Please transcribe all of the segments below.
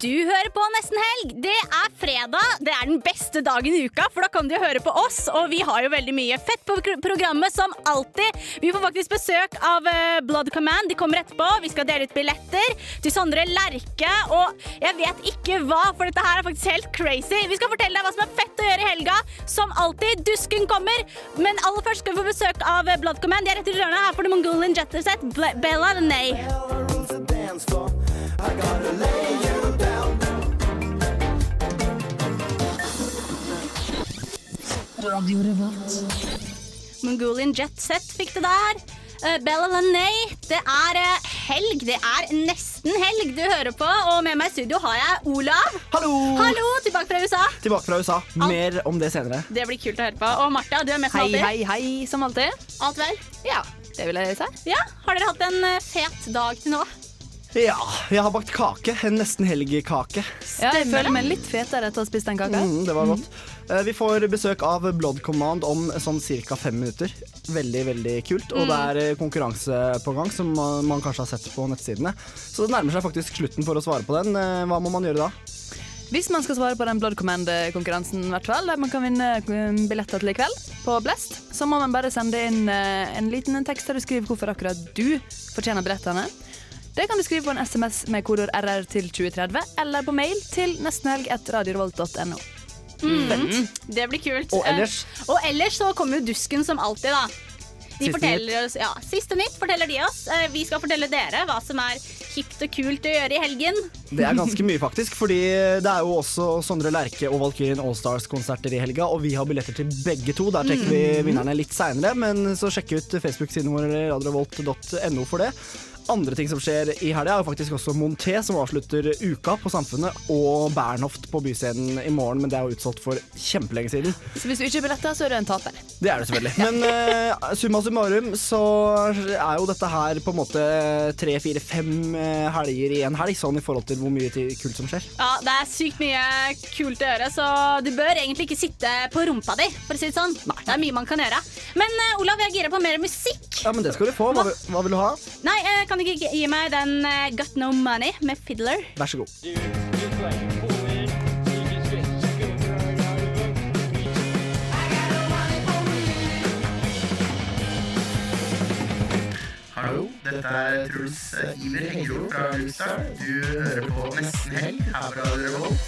Du hører på Nesten Helg. Det er fredag. Det er den beste dagen i uka, for da kan du høre på oss. Og vi har jo veldig mye fett på programmet, som alltid. Vi får faktisk besøk av eh, Blood Command. De kommer etterpå. Vi skal dele ut billetter til Sondre Lerche. Og jeg vet ikke hva, for dette her er faktisk helt crazy. Vi skal fortelle deg hva som er fett å gjøre i helga. Som alltid. Dusken kommer. Men aller først skal vi få besøk av eh, Blood Command. De er rett i hjørnet. Her får du Mongolian Jetterset, Bella Nay. Mongolian Jet Set fikk det der. Uh, Bella Lanay, det er uh, helg. Det er nesten helg du hører på. Og med meg i studio har jeg Olav. Hallo! Hallo, tilbake fra USA. Tilbake fra USA. Mer om det senere. Det blir kult å høre på. Og Martha, du er med som Hei, alltid. hei, hei, hei, som alltid. Alt vel? Ja, det vil jeg si. Ja, Har dere hatt en uh, fet dag til nå? Ja, jeg har bakt kake. En nesten helgkake. Ja, jeg føler meg litt fetere etter å ha spist den kaka. Mm, det var godt. Eh, Vi får besøk av Blood Command om sånn ca. fem minutter. Veldig, veldig kult. Og det er eh, konkurranse på gang, som man kanskje har sett på nettsidene. Så det nærmer seg faktisk slutten for å svare på den. Eh, Hva må man gjøre da? Hvis man skal svare på den Blood Command-konkurransen, der man kan vinne eh, billetter til i kveld på Blest, så må man bare sende inn eh, en liten tekst der du skriver hvorfor akkurat du fortjener billettene. Det kan du skrive på en SMS med kodord RR til 2030, eller på mail til nestenhelg.radiorevolt.no. Mm. Det blir kult. Og ellers? Eh, og ellers så kommer jo Dusken som alltid, da. De Siste nytt. oss, ja, Siste nytt forteller de oss. Eh, Vi skal fortelle dere hva som er hipt og kult å gjøre i helgen. Det er ganske mye, faktisk. Fordi det er jo også Sondre Lerche og Valkyrien Allstars-konserter i helga. Og vi har billetter til begge to. Der trekker vi vinnerne litt seinere. Men så sjekk ut Facebook-siden vår, radiovolt.no for det. Andre ting som skjer i helga, er faktisk også Monté, som avslutter uka på Samfunnet, og Bernhoft på Byscenen i morgen, men det er jo utsolgt for kjempelenge siden. Så hvis du ikke har billetter, så er du en taper. Det er du selvfølgelig. Men uh, summa summarum så er jo dette her på en måte tre, fire, fem eh, helger i en helg, sånn i forhold til hvor mye kult som skjer. Ja, Det er sykt mye kult å gjøre, så du bør egentlig ikke sitte på rumpa di. for å si Det sånn. Det er mye man kan gjøre. Men uh, Olav, jeg er gira på mer musikk. Ja, men det skal du få. Hva, hva vil du ha? Nei, eh, Kan du ikke gi meg den eh, Got No Money med Fiddler? Vær så god. Hallo, dette er Truls Iver Hengro fra Lukestad. Du hører på Nesten Helg her på Radio Revolt.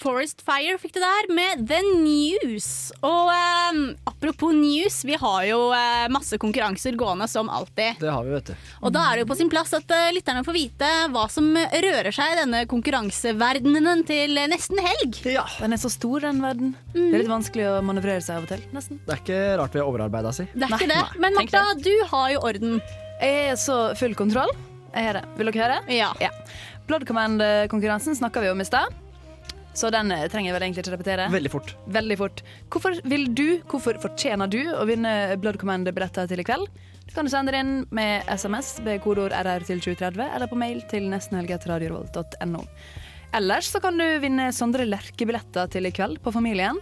Forest Fire fikk det der med The News. Og eh, apropos news, vi har jo eh, masse konkurranser gående som alltid. Det har vi, vet du. Og da er det jo på sin plass at eh, lytterne får vite hva som rører seg i denne konkurranseverdenen til nesten helg. Ja. Den er så stor, den verden. Det er litt vanskelig å manøvrere seg av og til, nesten. Det er ikke rart vi har overarbeida si. Det er Nei, ikke det. Men Martha, du har jo orden. Jeg er så full kontroll. Jeg har det. Vil dere høre? Ja. Blood Command-konkurransen snakka vi om i stad. Så den eh, trenger jeg vel egentlig ikke repetere. Veldig fort. Veldig fort. Hvorfor vil du, hvorfor fortjener du å vinne Blood Command-billetter til i kveld? Du kan sende det inn med SMS ved kodeord RR til 2030, eller på mail til nestenhelg.radiorevolt.no. Ellers så kan du vinne Sondre Lerche-billetter til i kveld på Familien.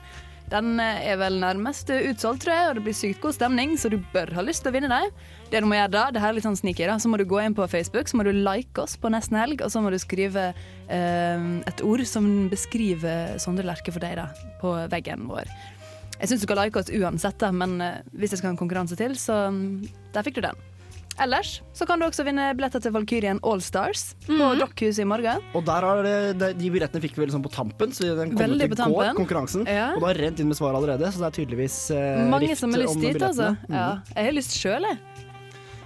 Den eh, er vel nærmest utsolgt, tror jeg, og det blir sykt god stemning, så du bør ha lyst til å vinne dem. Det du må gjøre da, det her er litt sånn sneaky, da, så må du gå inn på Facebook, så må du like oss på Nesten Helg, og så må du skrive eh, et ord som beskriver Sondre Lerche for deg, da, på veggen vår. Jeg syns du skal like oss uansett, da, men eh, hvis jeg skal ha en konkurranse til, så mm, der fikk du den. Ellers så kan du også vinne billetter til Valkyrien Allstars på Mhm. Dokkhuset i morgen. Og der har det, det, de billettene fikk vi liksom på tampen, så den kom Veldig ut i går, konkurransen. Ja. Og det har rent inn med svar allerede, så det er tydeligvis eh, Mange rift som har lyst om dit, altså. Mm -hmm. Ja. Jeg har lyst sjøl, jeg.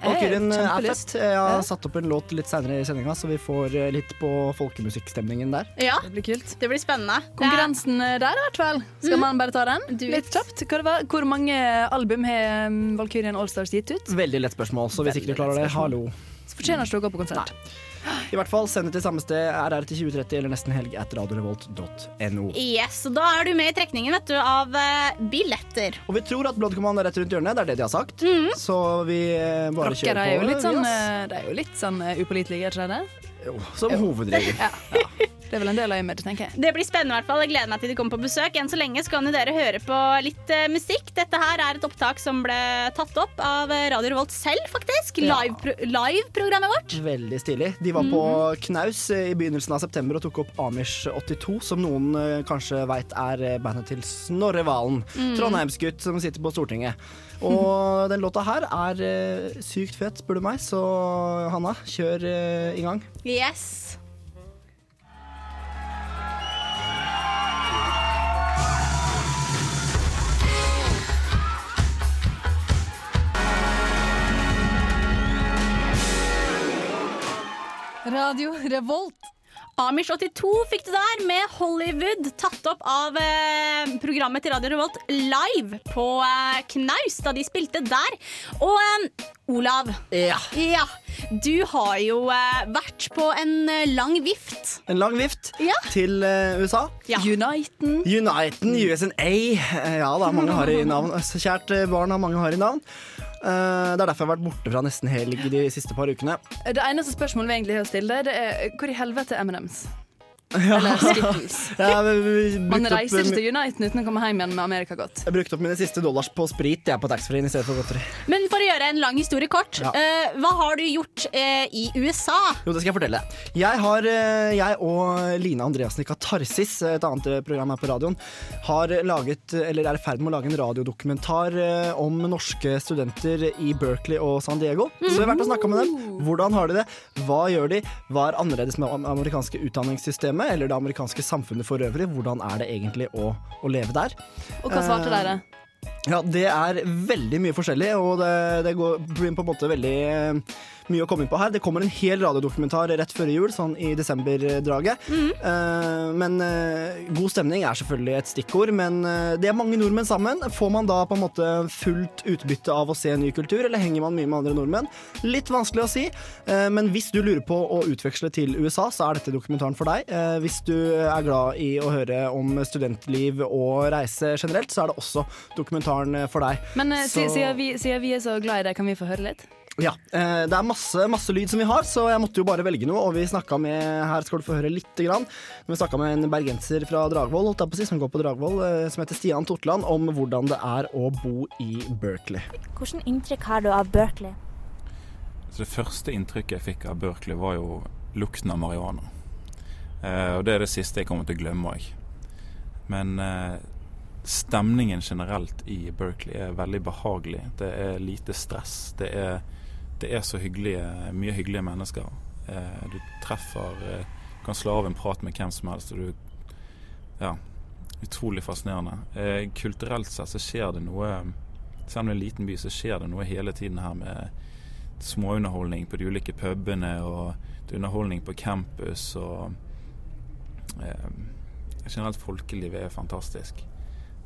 Valkyrien er fett. Jeg har satt opp en låt litt seinere i sendinga, så vi får eh, litt på folkemusikkstemningen der. Ja, Det blir kult. det blir spennende. Konkurransen eh, der, i hvert fall. Skal man bare ta den? Litt kjapt. Hvor mange album har um, Valkyrien Allstars gitt ut? Veldig lett spørsmål, så hvis ikke du klarer det, hallo. Så fortjener ikke å gå på konsert. I hvert fall send det til samme sted, RR til 2030 eller nesten helg at radiorevolt.no. Yes, og Da er du med i trekningen vet du, av eh, billetter. Og vi tror at Blood Command er rett rundt hjørnet, det er det de har sagt. Så vi eh, bare Rockere kjører på. er jo litt sånn, ass. eh, de er jo litt sånn eh, upålitelige, er ikke det? Jo, som hovedregel. Ja. Det er vel en del av imaget, tenker jeg. Det blir spennende. i hvert fall. Jeg gleder meg til de kommer på besøk. Enn så lenge så kan jo dere høre på litt uh, musikk. Dette her er et opptak som ble tatt opp av eh, Radio Revolt selv, faktisk. Ja. Live- Live-programmet vårt. Veldig stilig. De var på knaus eh, i begynnelsen av september og tok opp Amish 82, som noen uh, kanskje veit er bandet til Snorre Valen. Trondheimsgutt som sitter på Stortinget. Og den låta her er uh, sykt fet, spør du meg, så Hanna, kjør uh, i gang. Yes. Radio Revolt. Amish 82 fikk du der med Hollywood, tatt opp av eh, programmet til Radio Revolt live på eh, Knaus da de spilte der. Og eh, Olav, Ja. ja, du har jo eh, vært på en eh, lang vift. En lang vift Ja. til eh, USA. Ja. Uniten. Uniten, USNA. Ja da, mange har i navn. Kjært barn har mange har i navn. Eh, Det er derfor jeg har vært borte fra nesten helg de siste par ukene. Det eneste spørsmålet vi egentlig har å stille det er hvor i helvete er M&M's? Eller Skittles. Man reiser ikke til Uniten uten å komme hjem igjen med Amerikagott. jeg brukte opp mine siste dollars på sprit jeg, på taxfree-en i stedet for godteri. Men for å gjøre en lang historie kort, Ja. uh, hva har du gjort uh, i USA? Jo, det skal jeg fortelle. Jeg, har, uh, jeg og Andreassen i Katarsis, et annet program her på radioen, har laget, eller er i ferd med å lage en radiodokumentar om norske studenter i Berkeley og San Diego. Så vi har vært og snakka med dem. Hvordan har de det? Hva gjør de? Hva er annerledes med det amerikanske utdanningssystemet eller det amerikanske samfunnet for øvrig? Hvordan er det egentlig å, å leve der? Og hva svarte dere? Ja, det er veldig mye forskjellig, og det, det går, blir på en måte veldig eh, mye å komme inn på her. Det kommer en hel radiodokumentar rett før jul, sånn i desemberdraget. Eh, men eh, god stemning er selvfølgelig et stikkord, men eh, det er mange nordmenn sammen. Får man da på en måte fullt utbytte av å se ny kultur, eller henger man mye med andre nordmenn? Litt vanskelig å si, men hvis du lurer på å utveksle til USA, så er dette dokumentaren for deg. Hvis du er glad i å høre om studentliv og reise generelt, så er det også dokumentaren for deg. Men Så- siden vi, siden vi er så glad i det, kan vi få høre litt? Ja, eh, Det er masse, masse lyd som vi har, så jeg måtte jo bare velge noe. Og vi snakket med her skal du få høre lite grann. Vi snakka med en bergenser fra Dragvoll holdt jeg på å si, som går på Dragvoll, eh, som heter Stian Totland, om hvordan det er å bo i Berkeley. Hvilket inntrykk har du av Berkeley? Så det første inntrykket jeg fikk av Berkeley, var jo lukten av marihuana. Eh, og det er det siste jeg kommer til å glemme òg. Men eh, stemningen generelt i Berkeley er veldig behagelig. Det er lite stress. Det er, det er så hyggelige, mye hyggelige mennesker. Eh, du treffer du Kan slå av en prat med hvem som helst. Og du Ja. Utrolig fascinerende. Eh, kulturelt sett så skjer det noe Selv om det er en liten by, så skjer det noe hele tiden her med småunderholdning på de ulike pubene, og det er underholdning på campus, og eh, Generelt folkelivet er fantastisk.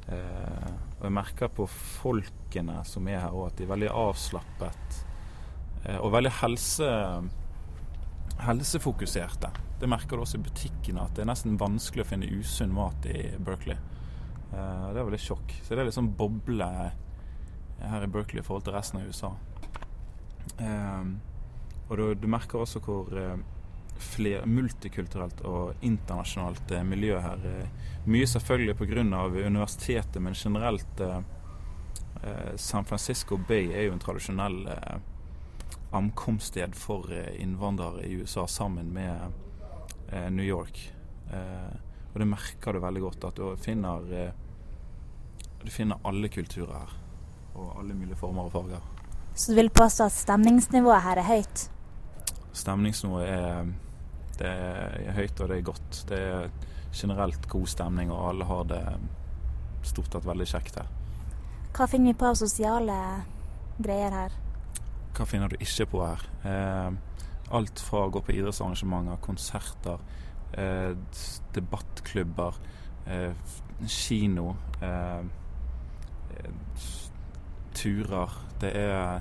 Eh, og jeg merker på folkene som er her òg, at de er veldig avslappet. Eh, og veldig helse, helsefokuserte. Det merker du også i butikkene, at det er nesten vanskelig å finne usunn mat i Berkeley. Eh, det er veldig sjokk. Så det er litt sånn boble her i Berkeley i forhold til resten av USA. Eh, og du, du merker også hvor eh, fler, multikulturelt og internasjonalt eh, miljø her. Eh, mye selvfølgelig pga. universitetet, men generelt eh, eh, San Francisco Bay er jo en tradisjonell eh, ankomststed for eh, innvandrere i USA sammen med eh, New York. Eh, og det merker du veldig godt, at du finner, eh, du finner alle kulturer her. Og alle mulige former og farger. Så du vil påstå at stemningsnivået her er høyt? Stemningsnivået er, det er høyt og det er godt. Det er generelt god stemning, og alle har det stort sett veldig kjekt her. Hva finner vi på av sosiale greier her? Hva finner du ikke på her? Eh, alt fra å gå på idrettsarrangementer, konserter, eh, debattklubber, eh, kino, turer. Det er,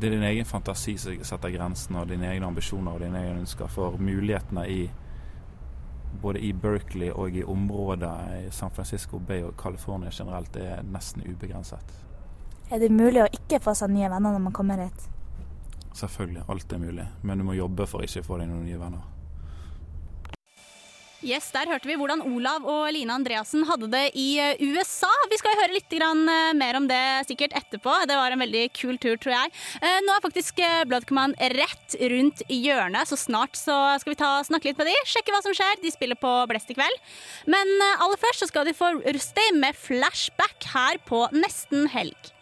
det er din egen fantasi som setter grensene, og dine egne ambisjoner og dine egne ønsker. For mulighetene i både i Berkeley og i området i San Francisco Bay og California generelt er nesten ubegrenset. Er det mulig å ikke få seg nye venner når man kommer hit? Selvfølgelig, alt er mulig. Men du må jobbe for ikke å få deg noen nye venner. Yes, Der hørte vi hvordan Olav og Line Andreassen hadde det i eh, USA. Vi skal høre litt eh, mer om det sikkert etterpå. Det var en veldig kul tur, tror jeg. Eh, Nå er faktisk eh, rett rundt hjørnet, så snart så skal vi ta snakke litt med de, sjekke hva som skjer. De spiller på Blest i kveld. Men aller først så skal de få Rusty med flashback her på nesten helg.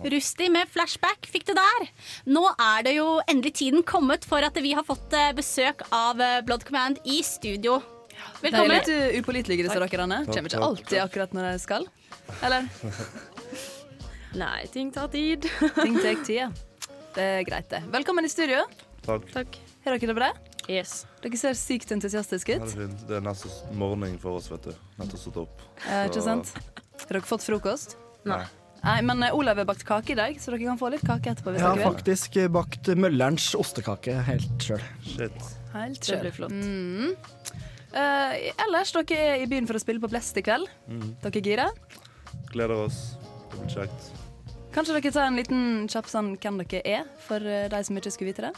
Rusty med flashback fikk det der. Nå er det jo endelig tiden kommet for at vi har fått eh, besøk av eh, Blood Command i studio. Velkommen. De er litt uh, upålitelige, disse rockerne. Kommer ikke alltid akkurat når de skal. Eller? Nei, ting tar tid. Ting tar tid, ja. Det er greit, det. Velkommen i studio. Takk. Takk. Har dere det bra? Yes. Dere ser sykt entusiastiske Ja, det ut. fint. Det er nesten morgen for oss, vet du. Nettopp stått opp. Eh, ikke sant? Har dere fått frokost? Nei. Nei, men eh, Olav har bakt kake i dag, så dere kan få litt kake etterpå. hvis Jeg har dere vil. faktisk bakt Møllerens ostekake helt sjøl. Helt sjøl. Det blir flott. Mm. Uh, ellers, dere er i byen for å spille på Blest i kveld. Mm. Dere gira? Gleder oss. Det blir kjekt. Kanskje dere tar en liten kjapp sånn hvem dere er, for eh, de som ikke skulle vite det?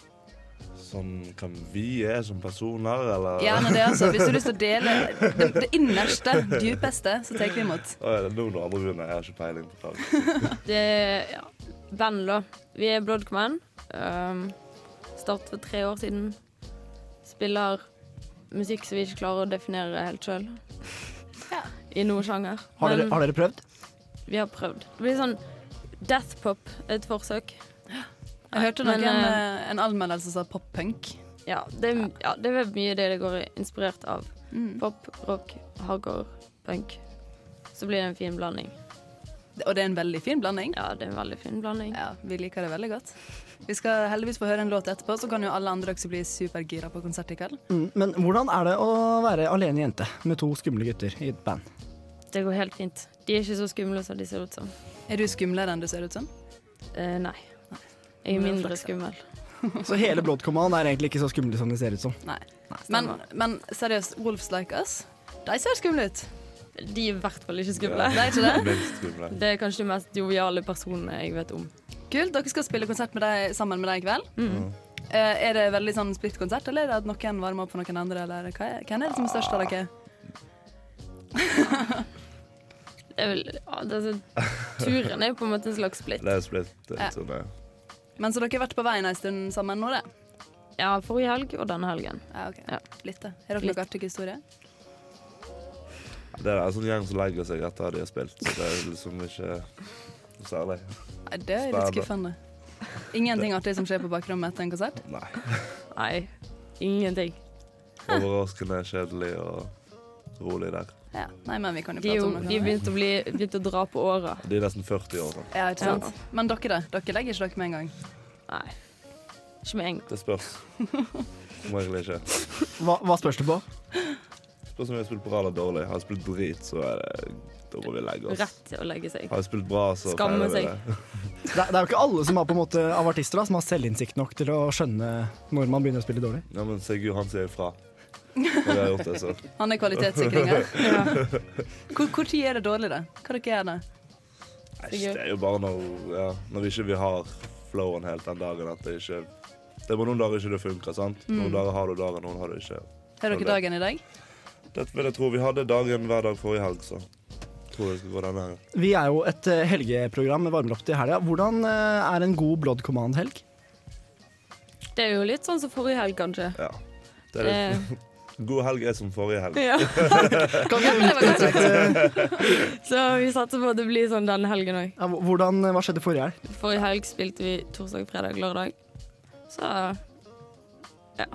Sånn kan vi er som personer, eller? Gjerne det, altså. Hvis du har lyst til å dele det, det innerste, dypeste, så tar vi imot. Å, er det noen andre grunner? Jeg har ikke peiling på det. Det ja, band, da. Vi er Blood Command. Um, startet for tre år siden. Spiller musikk som vi ikke klarer å definere helt sjøl. I noen sjanger. Har, dere- har dere prøvd? vi har prøvd. Det blir sånn deathpop, et forsøk. Jeg hørte noen, eh, eh, en anmeldelse som sa pop-punk. Ja, det, ja, det er mye det det går inspirert av. Mm. Pop, rock, hardcore, punk. Så blir det en fin blanding. Og det er en veldig fin blanding. Ja, det er en veldig fin blanding. Ja, Vi liker det veldig godt. Vi skal heldigvis få høre en låt etterpå, så kan jo alle andre også bli supergira på konsert i kveld. Mm, men hvordan er det å være alene jente med to skumle gutter i et band? Det går helt fint. De er ikke så skumle som de ser ut som. Er du skumlere enn du ser ut som? Eh, nei. Jeg er mindre skummel. Så hele Blood Command er egentlig ikke så skumle som de ser ut som. Nei. Men, men seriøst, Wolves Like Us, de ser skumle ut. De er i hvert fall ikke skumle. Det er ikke det? Det er kanskje de mest joviale personene jeg vet om. Kult. Dere skal spille konsert med deg, sammen med deg i kveld. Mm. Uh, er det veldig sånn splitt-konsert, eller er det at noen varmer opp for noen andre? Eller hva er, hvem er det som er størst av dere? Det er vel, ja, det er, så- turen er på en måte en slags splitt. Det er splitt. Det er Ja. sånn, det. Men så dere har vært på veien en stund sammen nå, det? Ja, forrige helg og denne helgen. Ja, ok. Ja. Litt, det. Har dere noen artige historier? det er en sånn gjeng som legger seg etter at de har spilt, så det er liksom ikke noe særlig. Nei, det er litt skuffende. Ingenting artig som skjer på bakrommet etter en konsert? Nei. Nei, ingenting. Overraskende kjedelig og rolig der. Ja. Nei, men vi kan jo De, prate om noe. de begynte begynt å, bli, begynte å dra på åra. De er nesten 40 år. Ja, ikke sant? Men dere, da? Dere legger ikke dere med en gang? Nei. Ikke med en gang. Det spørs. Må egentlig ikke. Hva, hva spørs det på? Spørs om vi har spilt bra eller dårlig. Har jeg spilt drit, så er det Da må vi legge oss. Rett til å legge seg. Har jeg spilt bra, så Skamme seg. det. Det er, det er jo ikke alle som har på en måte av artister da, som har selvinnsikt nok til å skjønne når man begynner å spille dårlig. Ja, men Sigurd han sier ifra. Når vi har gjort det, så. Han er kvalitetssikringer. Ja. Hvor, hvor tid er det dårlig, da? Hva dere gjør da? Det er jo bare når, ja, når vi ikke vi har flowen helt den dagen at det ikke Det er bare noen dager ikke det funker, sant? Noen Mm. dager har du dagen, noen har du ikke. Har dere dagen i dag? Det vil jeg tro. Vi hadde dagen hver dag forrige helg, så tror det skal gå denne her Vi er jo et eh, helgeprogram med varmelapp til helga. Hvordan eh, er en god Blood Command-helg? Det er jo litt sånn som forrige helg, kanskje. Ja. Det er litt, god helg er som forrige helg. Ja. Kan du Så vi satser på at det blir sånn denne helgen òg. ja, hvordan, Hva skjedde forrige helg? Forrige helg spilte vi torsdag, fredag, lørdag. Så ja.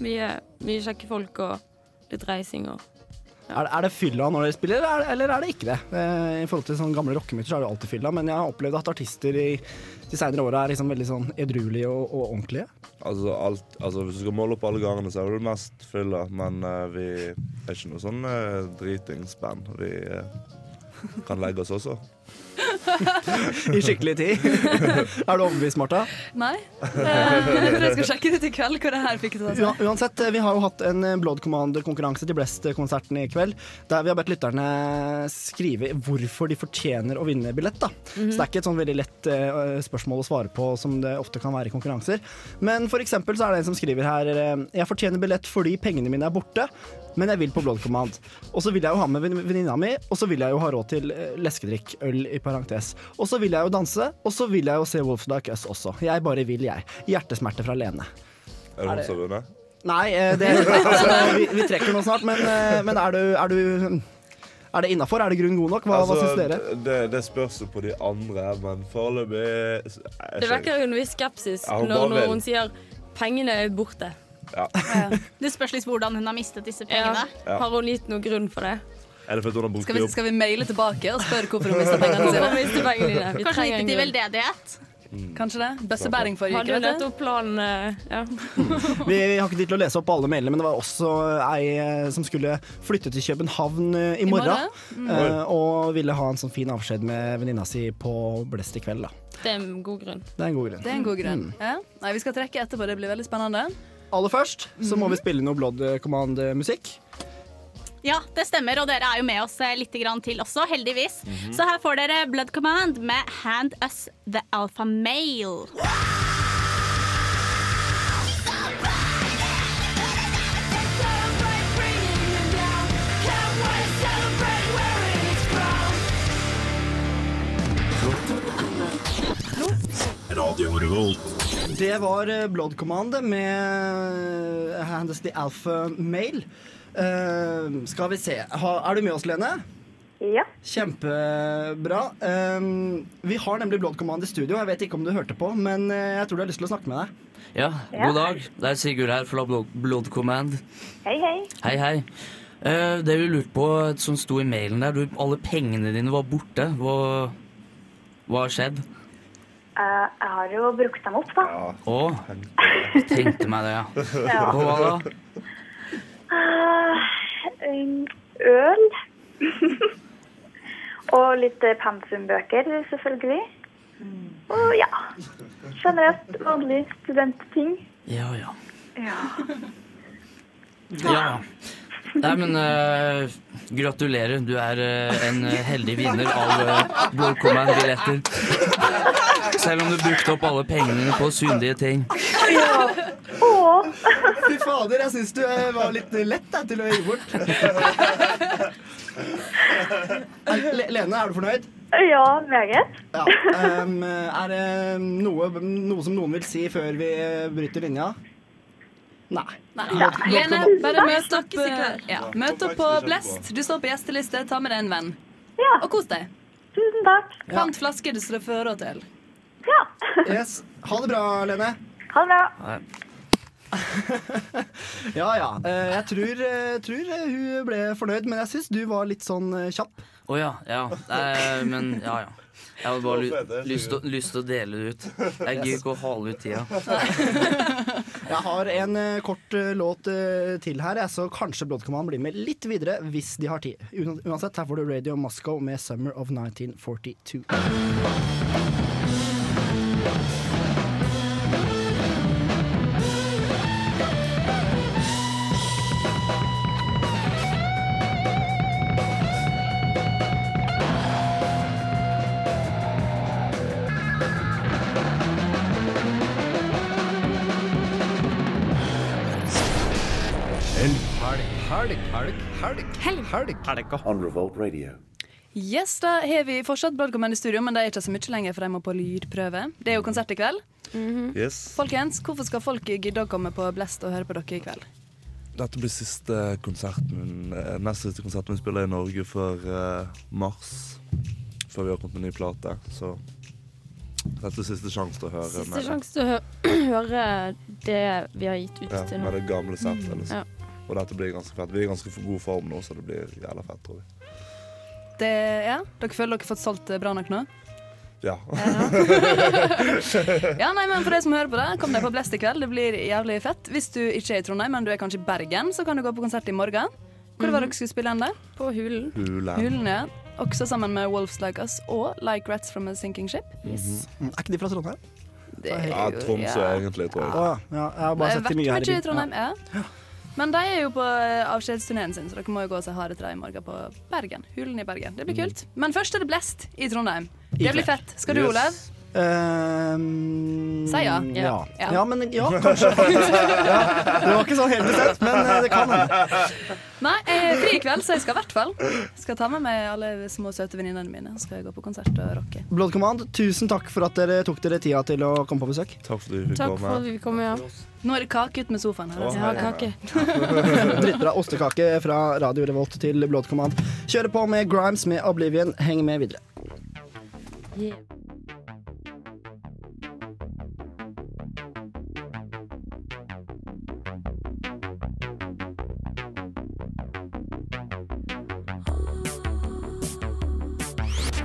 Mye, mye kjekke folk og litt reising og Er, det- er det fylla når dere spiller, eller er, det- eller er det ikke det? Eh, I forhold til sånne gamle rockemyter er det alltid fylla, men jeg har opplevd at artister i de seinere åra er liksom veldig sånn edruelige og, og ordentlige. Altså, alt, altså Hvis du skal måle opp alle gangene, så er det mest fylla. Men uh, vi er ikke noe sånn uh, dritingsband. Vi uh, kan legge oss også. I skikkelig tid. er du overbevist, Marta? Nei. Eh, Jeg skal sjekke ut i kveld hva det her fikk til å Ua- si. Uansett, eh, vi har jo hatt en eh, Blood Commander-konkurranse til Blest-konserten i kveld, der vi har bedt lytterne skrive hvorfor de fortjener å vinne billett. da. Så det er ikke et sånn veldig lett uh, spørsmål å svare på som det ofte kan være i konkurranser. Men for eksempel så er det en som skriver her Jeg fortjener billett fordi pengene mine er borte, men jeg vil på Blood Command. Og så vil jeg jo ha med venninna mi, og så vil jeg jo ha råd til eh, leskedrikk, øl i parentes. Og så vil jeg jo danse, og så vil jeg jo se Wolf Like Us også. Jeg bare vil, jeg. Hjertesmerte fra Lene. Er det hun som har vunnet? Nei, eh, det, altså, vi, vi trekker nå snart, men, eh, men er du, er du er det innafor? Er det grunn god nok? Hva, hva syns dere? Altså, Det, det spørs jo på de andre, men foreløpig Det vekker en viss skepsis Ja, når, når hun sier pengene er borte. Ja. Det spørs litt hvordan hun har mistet disse pengene. Ja. Har hun gitt noen grunn for det? Eller for hun har Skal vi, skal vi maile tilbake og spørre hvorfor hun mista pengene sine? mistet pengene dine? Vi Kanskje litt en til veldedighet. Kanskje det? Bøssebæring forrige uke. Har du. nettopp planen eh, Ja. Vi har ikke tid til å lese opp alle mailene, men det var også ei eh, som skulle flytte til København i i I morgen. Mm. eh, Og ville ha en sånn fin avskjed med venninna si på Blest i kveld. da. Det er en god grunn. Det er en god grunn. Det er en god grunn. Mm. Ja. Nei, vi skal trekke etterpå, det blir veldig spennende. Aller først så må vi spille noe Blood Command-musikk. Ja, det stemmer, og dere er jo med oss eh, litt til også, heldigvis. Så her får dere Blood Command med Hand Us The Alpha Male. Det var eh, Blood Command med eh, the Alpha Male. Uh, skal vi se. Ha, er du med oss, Lene? Ja. Kjempebra. Um, vi har nemlig Blood Command i studio. Jeg vet ikke om du hørte på, men eh, jeg tror du har lyst til å snakke med deg. Ja. Ja, god dag. Det er Sigurd her fra Blood, Blood Command. Hei, hei. Hei, hei. Uh, det vi lurte på, som sto i mailen der, du, alle pengene dine var borte. Hva, hva har skjedd? Eh, jeg har jo brukt dem opp, da. Å, tenkte meg det, ja. Ja. Og hva da? Eh, øl. Og litt eh, pensumbøker, selvfølgelig. Og ja, generelt vanlig studentting. Ja, ja. Ja. Ja, ja. Nei, men uh, gratulerer. Du er uh, en eh, heldig vinner av uh, Blood Command-billetter. Selv om du brukte opp alle pengene på syndige ting. ja. Åh. Fy fader, jeg syns du var litt lett da, til å gi bort. Le Lene, er du fornøyd? Ja, meget. Ja. Um, er det noe, noe som noen vil si før vi bryter linja? Nei. Nei. Lene, bare møt opp, eh, ja, møt opp på Blest. Du står på gjesteliste. Ta med deg en venn. Og kos deg. Tusen takk. Pant flaske du skal føre til. Yes. Ha det bra, Lene. Ha det bra. Ja ja. Eh, Jeg tror, eh, tror hun ble fornøyd, men jeg syns du var litt sånn kjapp. Å ja, ja. Nei, men ja, ja. Jeg hadde bare ly lyst, til, lyst til å dele det ut. Jeg gidder ikke å hale ut tida. Jeg har en uh, kort uh, låt uh, til her, så kanskje Blood blir med litt videre hvis de har tid. Uansett, her får du Radio Moscow med 'Summer of 1942'. Helg, helg, helg, helg, helg, helg. On Revolt Radio. Yes, da har vi fortsatt Bloodcommand i studio, men det er ikke så mye lenger, for de må på lydprøve. Det er jo konsert i kveld. Yes. Folkens, hvorfor skal folk gidde å komme på Blest og høre på dere i kveld? Dette blir siste konserten, eh, nest siste konserten vi spiller i Norge før uh, mars. Før vi har kommet med ny plate. Så dette er siste sjanse til å høre Siste sjanse til å hø høre det vi har gitt ut ja, til nå. med det gamle settet. Liksom. Ja. Og dette blir ganske fett. Vi er i ganske god form nå, så det blir jævla fett, tror vi. Det, ja, dere føler dere har fått solgt bra nok nå? Ja. Ja, nei, men For de som hører på det, kom deg på Blest i kveld. Det blir jævlig fett. Hvis du ikke er i Trondheim, men du er kanskje i Bergen, så kan du gå på konsert i morgen. Hvor var dere skulle spille hen? På Hulen. Hulen. Hulen, ja. Også sammen med Wolves Like Us og Like Rats From A Sinking Ship. Yes. Mm, Er ikke de fra Trondheim? Det er Ja, jo- Tromsø ja. egentlig, tror jeg. Ja. ja. Jeg har bare sett de mye her i byen. Ja. Men de er jo på eh, avskjedsturneen sin, så dere må jo gå og se harde til i morgen på Bergen. Hulen i Bergen. Det blir kult. Men først er det Blest i Trondheim. Det blir fett. Skal du. Olav? Ehm, Si ja. ja. Ja. Ja, men ja, kanskje. ja, det var ikke sånn helt bestemt, men eh, det kan hende. Nei, jeg er fri i kveld, så jeg skal i hvert fall. Skal ta med meg alle små søte venninnene mine. Så skal jeg gå på konsert og rocke. Blood Command, tusen takk for at dere tok dere tida til å komme på besøk. Takk for at du fikk Takk for at vi kom, ja. Nå er det kake ut med sofaen her. Å, altså. Ja, kake. Dritbra ostekake fra Radio Revolt til Blood Command. Kjører på med Grimes med Oblivion. Heng med videre.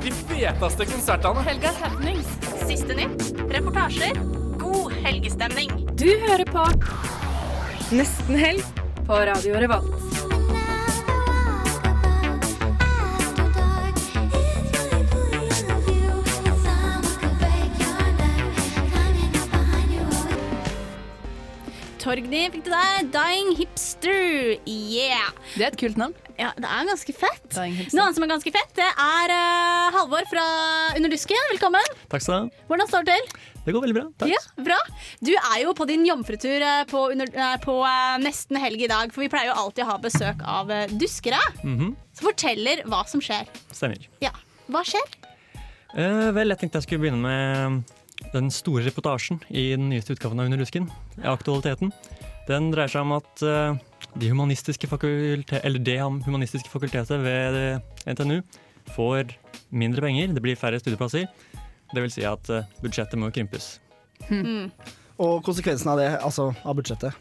De feteste konsertene. Helgas happenings. Siste nytt. Reportasjer. God helgestemning. Du hører på Nesten helg på Radio Revolt. Torgny fikk til der. Dying Hipster. Yeah. Det er et kult navn. Ja, det er ganske fett. Dying Hipster. Noe annet som er ganske fett, det er uh, Halvor fra Under dusken. Velkommen. Takk skal du ha. Hvordan står det til? Det går veldig bra. Takk. Ja, bra. Du er jo på din jomfrutur eh, på, under, eh, på uh, nesten helg i dag, for vi pleier jo alltid å ha besøk av uh, duskere. Mhm, Som forteller hva som skjer. Stemmer. Ja, Hva skjer? Eh, vel, jeg tenkte jeg skulle begynne med den store reportasjen i den nyeste utgaven av Under lusken, Aktualiteten. Den dreier seg om at de humanistiske fakulte, eller det humanistiske fakultetet ved eh, NTNU får mindre penger, det blir færre studieplasser. Det vil si at eh, budsjettet må krympes. Mm. Og konsekvensen av det, altså av budsjettet.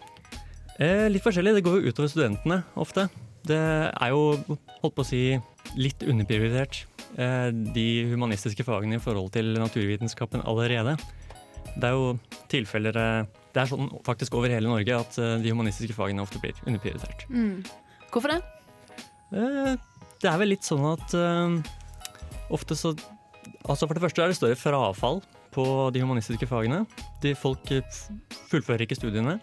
Eh, litt forskjellig. Det går jo utover studentene ofte. Det er jo, holdt på å si, litt underprioritert, eh, de humanistiske fagene i forhold til naturvitenskapen allerede. Det er jo tilfeller eh, Det er sånn faktisk over hele Norge at eh, de humanistiske fagene ofte blir underprioritert. Mm. Hvorfor det? Eh, det er vel litt sånn at eh, ofte så Altså For det første er det større frafall på de humanistiske fagene. De folk fullfører ikke studiene.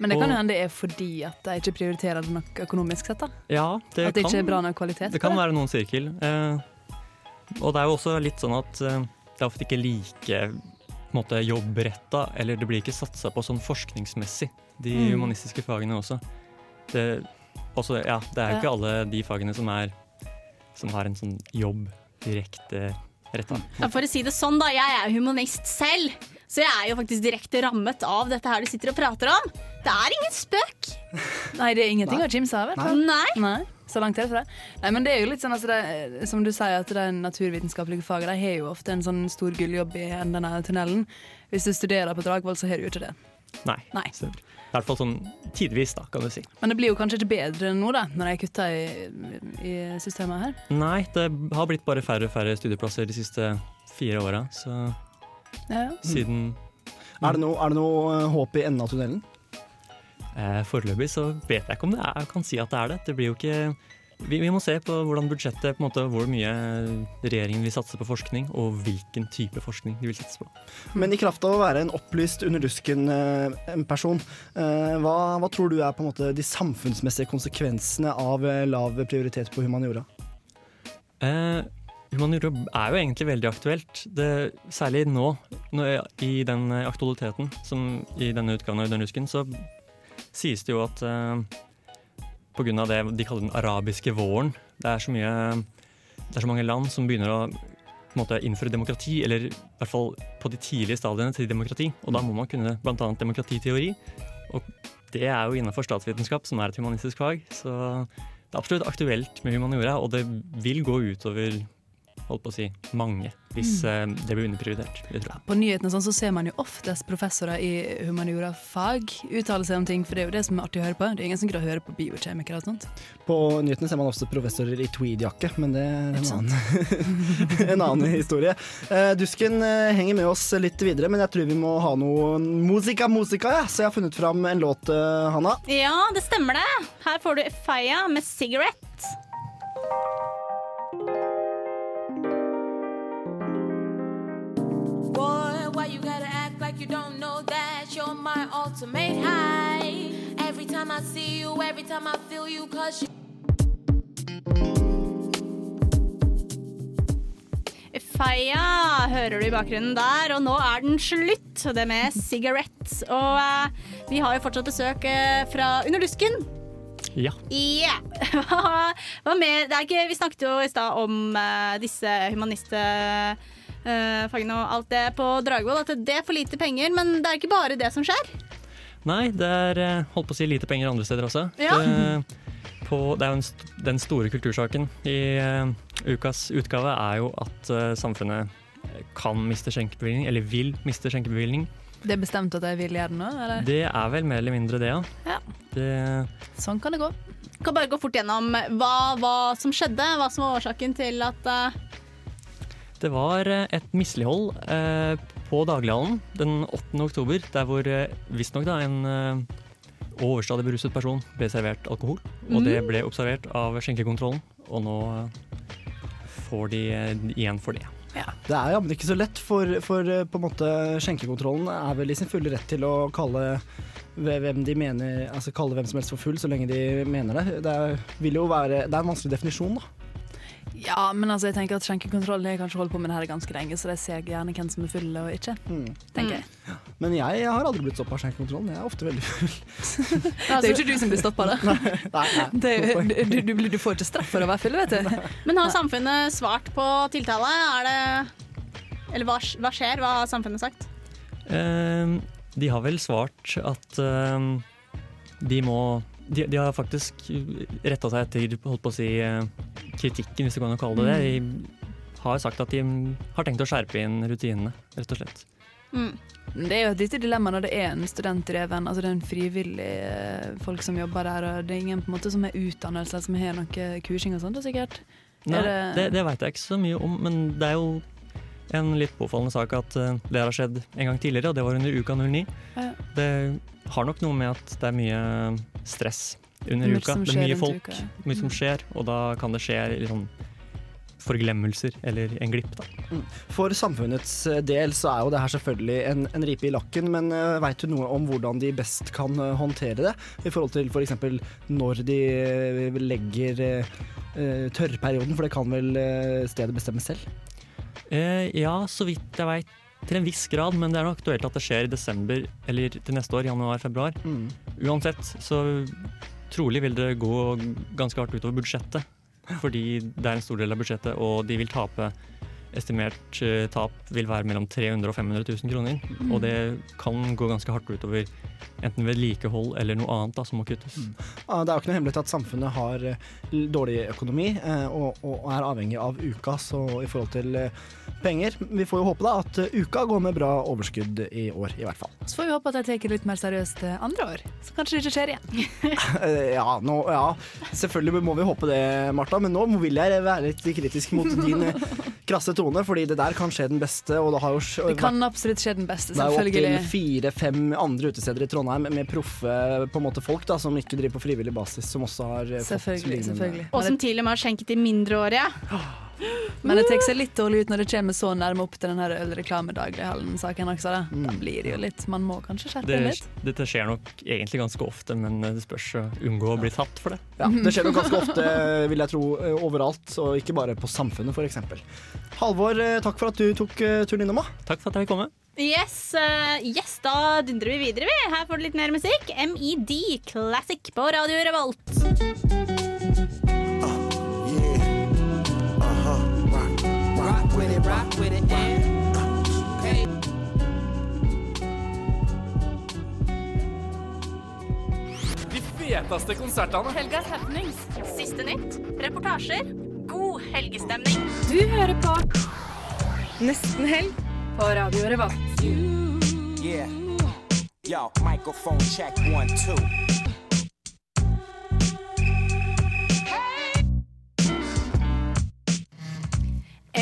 Men det kan jo hende det er fordi at de ikke prioriterer det nok økonomisk sett. da. Ja, det At det kan, ikke er bra nok kvalitet Det kan det. være noen sirkel. Eh, og det er jo også litt sånn at det er ofte ikke like på en måte, jobbretta, eller det blir ikke satsa på sånn forskningsmessig, de Mm. humanistiske fagene også. Det, også, ja, det er jo ikke alle de fagene som, er, som har en sånn jobb direkte retta. Ja, for å si det sånn, da. Jeg er humanist selv. Så jeg er jo faktisk direkte rammet av dette her du sitter og prater om. Det er ingen spøk. Nei, det er ingenting Nei. å kimse av. i hvert fall. Nei. Nei. Så langt er det det. Nei, men det er jo litt sånn, altså det, Som du sier, at de naturvitenskapelige fag de har jo ofte en sånn stor gulljobb i enden av tunnelen. Hvis du studerer på Dragvoll, så har du jo ikke det. Nei. Nei. Så, I hvert fall sånn tidvis, da, kan du si. Men det blir jo kanskje ikke bedre nå, da, når jeg kutter i, i systemet her. Nei, det har blitt bare færre og færre studieplasser de siste fire åra, så Ja. ja. siden Er det noe, er det noe eh, håp i enden av tunnelen? Eh, Foreløpig så vet jeg ikke om det er, jeg kan si at det er det. Det blir jo ikke vi, vi må se på hvordan budsjettet, på en måte, hvor mye regjeringen vil satse på forskning, og hvilken type forskning de vil satse på. Men i kraft av å være en opplyst under dusken-person, eh, hva, hva tror du er på en måte de samfunnsmessige konsekvensene av eh, lav prioritet på humaniora? Eh, humaniora er jo egentlig veldig aktuelt. Det, særlig nå, nå, i den eh, aktualiteten som i denne utgaven av Under husken, så sies det jo at eh, av det de kaller den arabiske våren, det er så mye det er så mange land som begynner å måte, innføre demokrati, eller i hvert fall på de tidlige stadiene til demokrati. Og da må man kunne bl.a. demokratiteori. Og det er jo innenfor statsvitenskap, som er et humanistisk fag. Så det er absolutt aktuelt med humaniora, og det vil gå utover holdt på å si, mange, hvis Mm. eh, det blir underprioritert. jeg. På nyhetene sånn, så ser man jo oftest professorer i humaniora-fag uttale seg om ting, for det er jo det som er artig å høre på. Det er ingen som gidder å høre på biokjemikere og sånt. På nyhetene ser man også professorer i tweedjakke, men det er en annen, en annen historie. Eh, Dusken eh, henger med oss litt videre, men jeg tror vi må ha noe musika musika, ja. så jeg har funnet fram en låt, eh, Hanna. Ja, det stemmer det. Her får du Faya med 'Cigarette'. My make high? Every time I see you, every time I feel you, cause you. Faya hører du i bakgrunnen der, og nå er den slutt. Det med Cigarette. Og uh, vi har jo fortsatt besøk uh, fra Under lusken. Ja. Yeah. Hva, hva mer? Det er ikke, vi snakket jo i stad om uh, disse humanistfagene og alt det på Dragvoll. At det er for lite penger, men det er ikke bare det som skjer. Nei, det er eh, holdt på å si lite penger andre steder også. Ja. Det, på, det er jo en, den store kultursaken i uh, ukas utgave er jo at uh, samfunnet kan miste skjenkebevilgning, eller vil miste skjenkebevilgning. Det er bestemt at jeg vil gjøre det nå, eller? Det er vel mer eller mindre det, ja. Ja. Det, Sånn kan det gå. Kan bare gå fort gjennom hva, hva som skjedde, hva som var årsaken til at eh, det var eh, et mislighold eh, på Daglighallen den 8. oktober, der hvor eh, visstnok en eh, overstadig beruset person ble servert alkohol. Og det Mm. ble observert av skjenkekontrollen, og nå eh, får de igjen for det. Det er jammen ikke så lett, for, for på en måte skjenkekontrollen er vel i sin fulle rett til å kalle hvem de mener, altså kalle hvem som helst for full, så lenge de mener det. Det er, jo være, det er en vanskelig definisjon, da. Ja, men altså, jeg tenker at skjenkekontrollen har kanskje holdt på med det her ganske lenge, så de ser gjerne hvem som er full og ikke. Tenker jeg. Men jeg, jeg har aldri blitt stoppa av skjenkekontrollen. Jeg er ofte veldig full. det er jo ikke du som blir stoppa, da. Nei, nei. Det du, du, du får ikke straff for å være full, vet du. Men har samfunnet svart på tiltale? Er det Eller hva, hva skjer? Hva har samfunnet sagt? Eh, de har vel svart at eh, de må de, de har faktisk retta seg etter holdt på å si, eh, kritikken, hvis du kan kalle det det. De har sagt at de har tenkt å skjerpe inn rutinene, rett og slett. Det er jo et lite dilemma når det er en studentdreven, altså det er en frivillig eh, folk som jobber der, og det er ingen på en måte som er utdannelse, som har noe kursing og sånt, sikkert. Nei, Er det, det veit jeg ikke så mye om, men det er jo en litt påfallende sak at eh, det har skjedd en gang tidligere, og det var under uka 09. Ja. Det har nok noe med at det er mye stress under Mye uka. Det er mye folk, uka, ja. mye som skjer, og da kan det skje litt sånn forglemmelser eller en glipp, da. For samfunnets eh, del så er jo det her selvfølgelig en, en ripe i lakken, men uh, veit du noe om hvordan de best kan eh, håndtere det? I forhold til f.eks. når de eh, legger eh, eh, tørrperioden, for det kan vel eh, stedet bestemme selv? Eh, ja, så vidt jeg veit. Til en viss grad, men det er nok aktuelt at det skjer i desember eller til neste år, januar-februar. Mm. Uansett, så trolig vil det gå ganske hardt utover budsjettet. Fordi det er en stor del av budsjettet, og de vil tape Estimert eh, tap vil være mellom 300 og 500 000 kroner. Mm. Og det kan gå ganske hardt utover enten vedlikehold eller noe annet da, som må kuttes. Mm. Det er jo ikke noe hemmelighet at samfunnet har eh, dårlig økonomi eh, og, og er avhengig av uka så i forhold til penger. Vi får jo håpe da at uka går med bra overskudd i år, i hvert fall. Så får vi håpe at de tar det litt mer seriøst andre år. Så kanskje det ikke skjer igjen. Ja, nå, ja, selvfølgelig må vi håpe det, Martha, men nå vil jeg være litt kritisk mot din krasse tone, fordi det der kan skje den beste, og det har jo Det kan absolutt skje den beste, det er jo opptil selvfølgelig. fire-fem andre utesteder i Trondheim med proffe på en måte folk da, som ikke driver på frivillig basis, som også har eh, fått lignende- Og som til og med har skjenket til mindreårige. Men det tar seg litt dårlig ut når det kommer så nærme opp til den ølreklamedaglighallen-saken også. Da. Mm. da blir det jo litt Man må kanskje skjerpe Det, det litt. dette skjer nok egentlig ganske ofte, men det spørs å unngå å bli tatt for det. Ja, det skjer nok ganske ofte, vil jeg tro, eh, overalt, og ikke bare på Samfunnet f.eks. Halvor, eh, takk for at du tok eh, turen innom. Takk for at jeg fikk komme. Yes, uh, yes, da dundrer vi videre. vi. Her får du litt mer musikk. MED Classic på Radio Revolt. With it. rock with it, and hey. De feteste konsertene. Helgas happenings. Siste nytt. Reportasjer. God helgestemning. Du hører på Nesten helg på Radio Revolt. Yeah. Yo, microphone check one, two.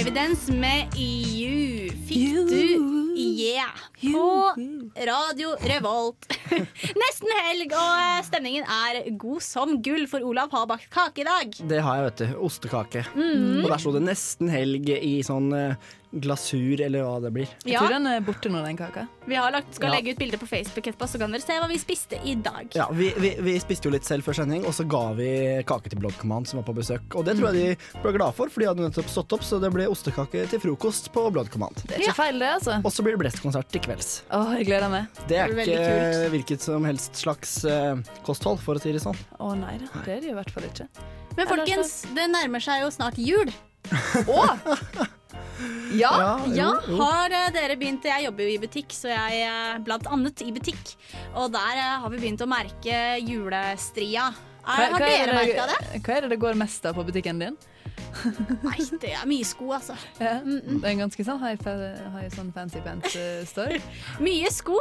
Evidens med EU fikk du Yeah på Radio Revolt. Nesten helg, og stemningen er god som gull, for Olav har bakt kake i dag. Det har jeg, vet du. Ostekake. Mhm. Og der sto det nesten helg i sånn eh, glasur, eller hva det blir. Jeg tror den er borte nå, den kaka. Vi har lagt, skal Ja. legge ut bilder på Facebook etterpå, så kan dere se hva vi spiste i dag. Ja, vi, vi, vi spiste jo litt selv før sending, og så ga vi kake til Bloodcommand som var på besøk. Og det tror jeg de ble glad for, for de hadde nettopp stått opp, så det ble ostekake til frokost på Bloodcommand. Det er ikke feil, det, altså. Og så blir det Blest-konsert til kvelds. Åh, jeg gleder meg. Det er det ikke kult. hvilket som helst slags uh, kosthold, for å si det sånn. Å nei da, det er det i hvert fall ikke. Men folkens, det nærmer seg jo snart jul. Ja, ja, har eh, dere begynt Jeg jobber jo i butikk, så jeg eh, blant annet i butikk. Og der eh, har vi begynt å merke julestria. Er, har dere merka det? hva er det det går mest av på butikken din? Nei, det er mye sko, altså. Ja, Det er en ganske sånn high, high sånn fancy pants-store. Mye sko.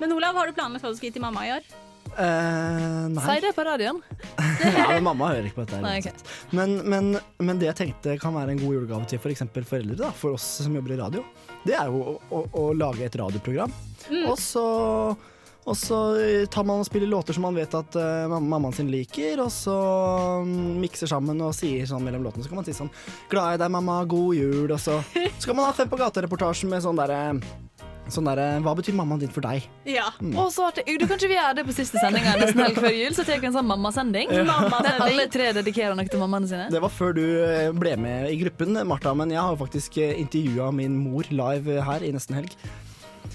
Men Olav, har du planlagt hva du skal gi til mamma i år? Eh, nei. Si det på radioen. ja, men mamma hører ikke på dette. Nei, okay. men, men, men det jeg tenkte kan være en god julegave til f.eks. For foreldre, da, for oss som jobber i radio, det er jo å, å, å lage et radioprogram. Mm. Og så og så tar man og spiller låter som man vet at uh, mammaen sin liker, og så um, mikser sammen og sier sånn mellom låtene. Så kan man si sånn 'Glad i deg, mamma. God jul.' Og så, skal man ha Fem på gata-reportasjen med sånn derre Sånn der, Hva betyr mammaen din for deg? Ja. Mm. Og så artig. Du, Kanskje vi gjør det på siste sendinga nesten helg før jul? Så tar vi en sånn mammasending. Ja. Der alle tre dedikerer noe til mammaene sine. Det var før du eh, ble med i gruppen, Martha, men jeg har faktisk intervjua min mor live eh, her i nesten helg.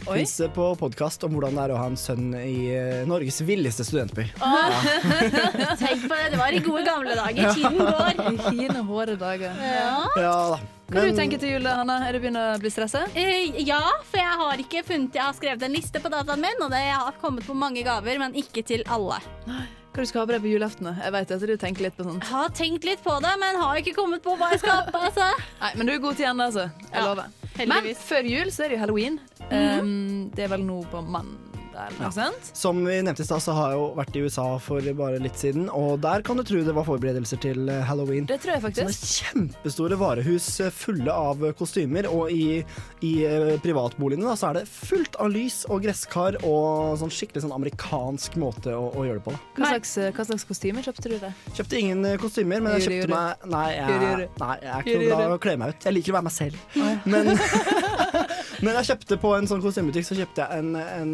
Fins på podkast om hvordan det er å ha en sønn i eh, Norges villeste studentby. Tenk på det, det var i gode gamle dager. Tiden går. I hine hårde dager. Ja. Ja da. Hva du tenker til jul, Hanna? Er du begynt å bli stressa? Uh, ja, for jeg har ikke funnet Jeg har skrevet en liste på dataen min, og det jeg har kommet på mange gaver, men ikke til alle. Hva du skal ha på deg på julaften? Jeg vet at du tenker litt på sånt. Jeg har tenkt litt på det, men har ikke kommet på hva jeg skal ha på. Altså. Nei, Men du er god til ennå, altså. Jeg Ja, lover. Men før jul så er det jo halloween. Mhm. um, det er vel nå på mandag, eller Ikke sant? Som vi nevnte i stad, så har jeg jo vært i USA for bare litt siden, og der kan du tro det var forberedelser til eh, halloween. Det tror jeg faktisk. Sånne kjempestore varehus eh, fulle av kostymer, og i, i eh, privatboligene da, så er det fullt av lys og gresskar og sånn skikkelig sånn amerikansk måte å, å gjøre det på. Da. Hva slags, hva slags kostymer kjøpte du deg? Kjøpte ingen kostymer, men jeg kjøpte meg Nei, jeg, nei, jeg er ikke noe glad i å kle meg ut. Jeg liker å være meg selv. Men, men jeg kjøpte på en sånn kostymebutikk Så kjøpte jeg en, en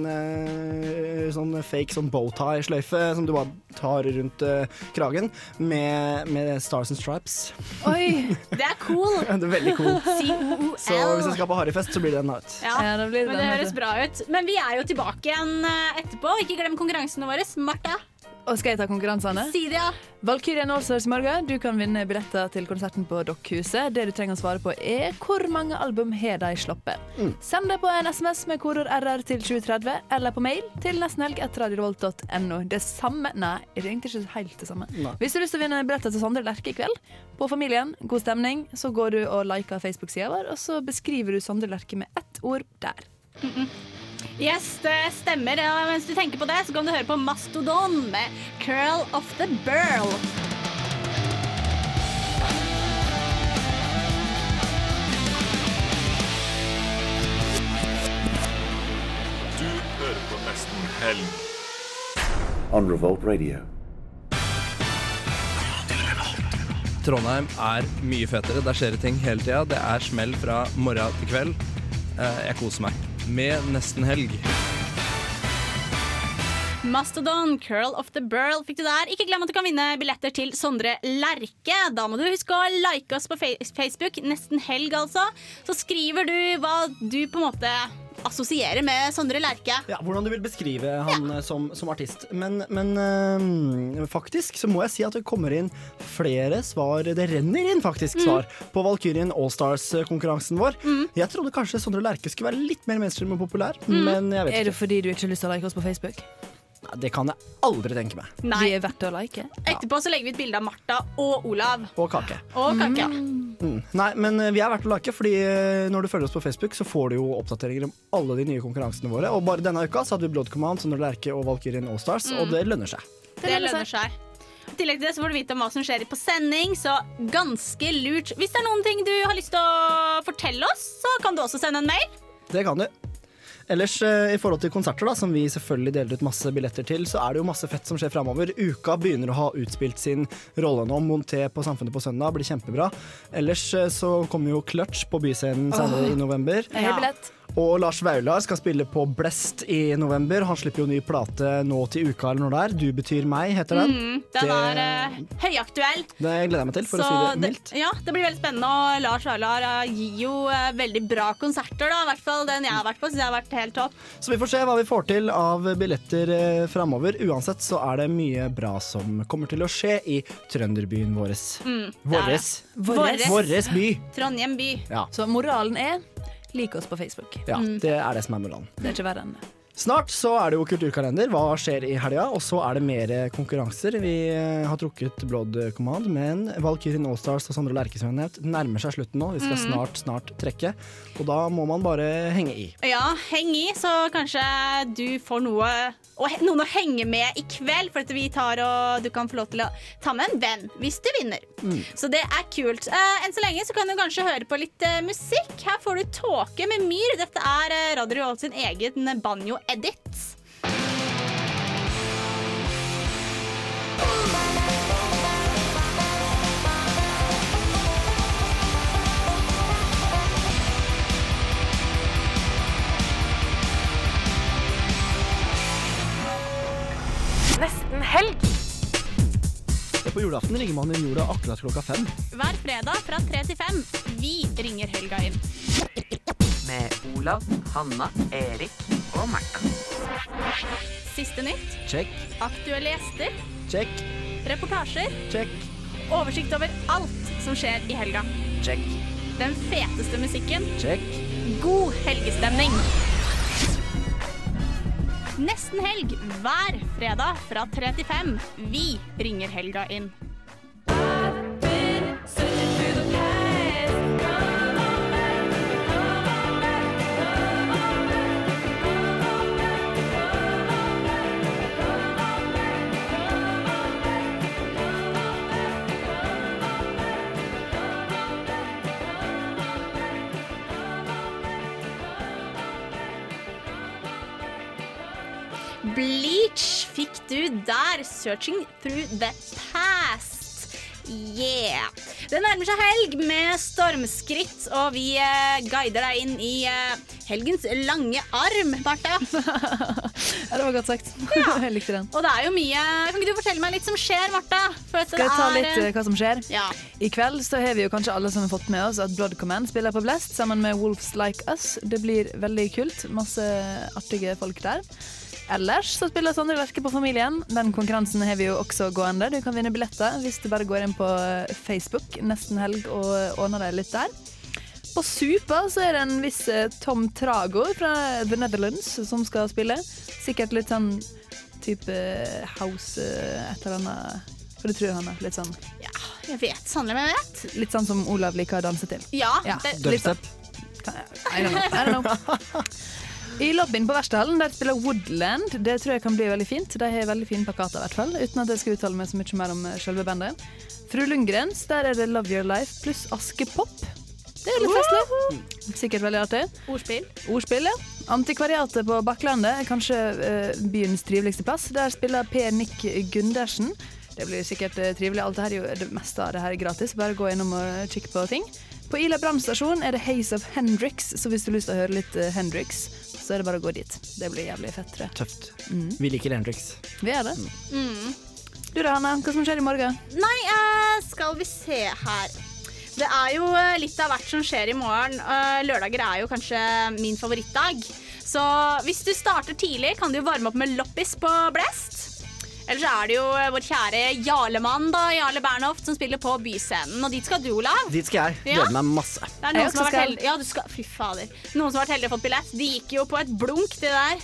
sånn fake sånn bowtie-sløyfe som du bare tar rundt eh, kragen, med, med Stars and Stripes. Oi! Det er cool. Det er veldig cool. Så hvis jeg skal på harryfest, så blir det den out. Ja, Ja, det men den, det høres bra ut. Men vi er jo tilbake igjen eh, etterpå. Ikke glem konkurransene våre. Martha, Og skal jeg ta konkurransene? si det, ja. Valkyrien Allstars i. Du kan vinne billetter til konserten på Dokkhuset. Det du trenger å svare på, er hvor mange album har de sluppet. Mm. Send det på en SMS med kodeord RR til 2030, eller på mail til nestenhelg.radiorevolt.no. Det samme Nei, det er egentlig ikke helt det samme. Nei. Hvis du har lyst til å vinne billetter til Sondre Lerche i kveld, på Familien, god stemning, så går du og liker Facebook-sida vår, og så beskriver du Sondre Lerche med ett ord der. Yes, det stemmer. Ja, mens du tenker på det, så kan du høre på Mastodon med 'Curl of the Burl'. Du hører på Nesten Helg. on Revolt Radio. Trondheim er mye fetere. Der skjer det ting hele tida. Det er smell fra morgen til kveld. Eh, Jeg koser meg. Med nesten helg. Mastodon, 'Curl of the Burl' fikk du der. Ikke glem at du kan vinne billetter til Sondre Lerche. Da må du huske å like oss på Facebook, nesten helg altså. Så skriver du hva du på en måte assosierer med Sondre Lerche. Ja, hvordan du vil beskrive han ja. som, som artist. Men, men øh, faktisk så må jeg si at det kommer inn flere svar. Det renner inn faktisk Mm. svar på Valkyrien Allstars-konkurransen vår. Jeg trodde kanskje Sondre Lerche skulle være litt mer mainstream og populær, Mm. men jeg vet Er det fordi du ikke har lyst til å like oss på Facebook? Det kan jeg aldri tenke meg. Nei. Vi er verdt å like. Etterpå så legger vi et bilde av Martha og Olav. Og kake. Og Kake. Mm. Nei, men eh, vi er verdt å like, fordi eh, når du følger oss på Facebook, så får du jo oppdateringer om alle de nye konkurransene våre. Og bare denne uka så hadde vi Blood Command, Sondre Lerche og Valkyrien Allstars, Mm. og det lønner seg. Det lønner seg. I tillegg til det så får du vite om hva som skjer på sending, så ganske lurt. Hvis det er noen ting du har lyst til å fortelle oss, så kan du også sende en mail. Det kan du. Ellers eh, i forhold til konserter, da, som vi selvfølgelig deler ut masse billetter til, så er det jo masse fett som skjer framover. Uka begynner å ha utspilt sin rolle nå. Monté på Samfunnet på søndag blir kjempebra. Ellers eh, så kommer jo Clutch på Byscenen senere i november. Ja. Og Lars Vaular skal spille på Blest i november. Han slipper jo ny plate nå til uka eller når det er. Du betyr meg, heter den. Mm, den Det- er uh, høyaktuell. Det gleder jeg meg til, for Så å si det mildt. ja, det blir veldig spennende. Og Lars Vaular eh, gir jo uh, veldig bra konserter. Da. I hvert fall den jeg har vært på, syns jeg har vært helt topp. Så vi får se hva vi får til av billetter eh, framover. Uansett så er det mye bra som kommer til å skje i trønderbyen vår. Mm, det Våres. Våres. Våres by. Trondheim by. Ja. Så moralen er lik oss på Facebook. ja, Mm. det er det som er Mulan. Det er ikke verre enn det. Snart så er det jo kulturkalender. Hva skjer i helga? Og så er det mer konkurranser. Vi eh, har trukket Blood Command, men Valkyrien Allstars og Sondre Lerche som nevnt, nærmer seg slutten nå. Vi skal Mhm. snart, snart trekke. Og da må man bare henge i. Ja, heng i, så kanskje du får noe og noen å henge med i kveld. For at vi tar og du kan få lov til å ta med en venn hvis du vinner. Mm. Så det er kult. Eh, enn så lenge så kan du kanskje høre på litt eh, musikk. Her får du Tåke med Myr. Dette er Radio Revolt sin egen banjo-edit. Nesten helg. På julaften ringer man inn jorda akkurat klokka fem. Hver fredag fra tre til fem. Vi ringer helga inn. Med Olav, Hanna, Erik og Märtha. Siste nytt. Check, Aktuelle gjester. check, Reportasjer. check, Oversikt over alt som skjer i helga. check, Den feteste musikken. check. God helgestemning. Nesten helg hver fredag fra 3 til 5. Vi ringer helga inn. Bleach fikk du der. 'Searching Through the Past'. Yeah. Det nærmer seg helg med stormskritt, og vi eh, guider deg inn i eh, helgens lange arm, Martha. Ja, det var godt sagt. Jeg likte den. Og det er jo mye Kan ikke du fortelle meg litt som skjer, Martha? For at Skal jeg ta er, litt eh, hva som skjer? Ja. I kveld så har vi jo kanskje alle som har fått med oss at Blood Command spiller på Blest sammen med Wolves Like Us. Det blir veldig kult. Masse artige folk der. Ellers så spiller Sondre Lerche på Familien. Den konkurransen har vi jo også gående. Du kan vinne billetter hvis du bare går inn på Facebook nesten helg og ordner deg litt der. På Supa så er det en viss eh, Tom Trago fra The Netherlands som skal spille. Sikkert litt sånn type house eh, et eller annet. For det tror han er. Litt sånn Jeg vet sannelig om jeg vet. Litt sånn som Olav liker å danse til. Ja. Ja, det, litt sånn. I don't know. I don't know. I lobbyen på Verkstedhallen der spiller Woodland. Det tror jeg kan bli veldig fint. De har veldig fine plakater, i hvert fall. Uten at jeg skal uttale meg så mye mer om eh, selve bandet. Fru Lundgrens, der er det Love Your Life pluss Askepop. Det er litt festlig. Sikkert veldig artig. Ordspill. Ordspill, ja. Antikvariatet på Bakklandet er kanskje eh, byens triveligste plass. Der spiller Per Nick Gundersen. Det blir sikkert eh, trivelig. Alt det, her er jo, det meste av det her er gratis. Bare gå innom og kikke på ting. På Ila brannstasjon er det Haze of Hendrix, så hvis du har lyst til å høre litt Hendrix, så er det bare å gå dit. Det blir jævlig fett, tror jeg. Tøft. Mm. Vi liker Hendrix. Vi er det. Mm. Du da, Hanna. Hva som skjer i morgen? Nei, uh, skal vi se her. Det er jo eh, litt av hvert som skjer i morgen. Uh, Lørdager er jo kanskje min favorittdag. Så hvis du starter tidlig, kan du jo varme opp med loppis på Blest. Eller så er det jo eh, vår kjære Jarlemann, da, Jarle Bernhoft, som spiller på Byscenen. Og dit skal du, Olav. Dit skal jeg. Ja. Meg masse. Det er noen som har vært heldig Ja, du skal Fy fader. Noen som har vært heldige og fått billett. De gikk jo på et blunk, det der.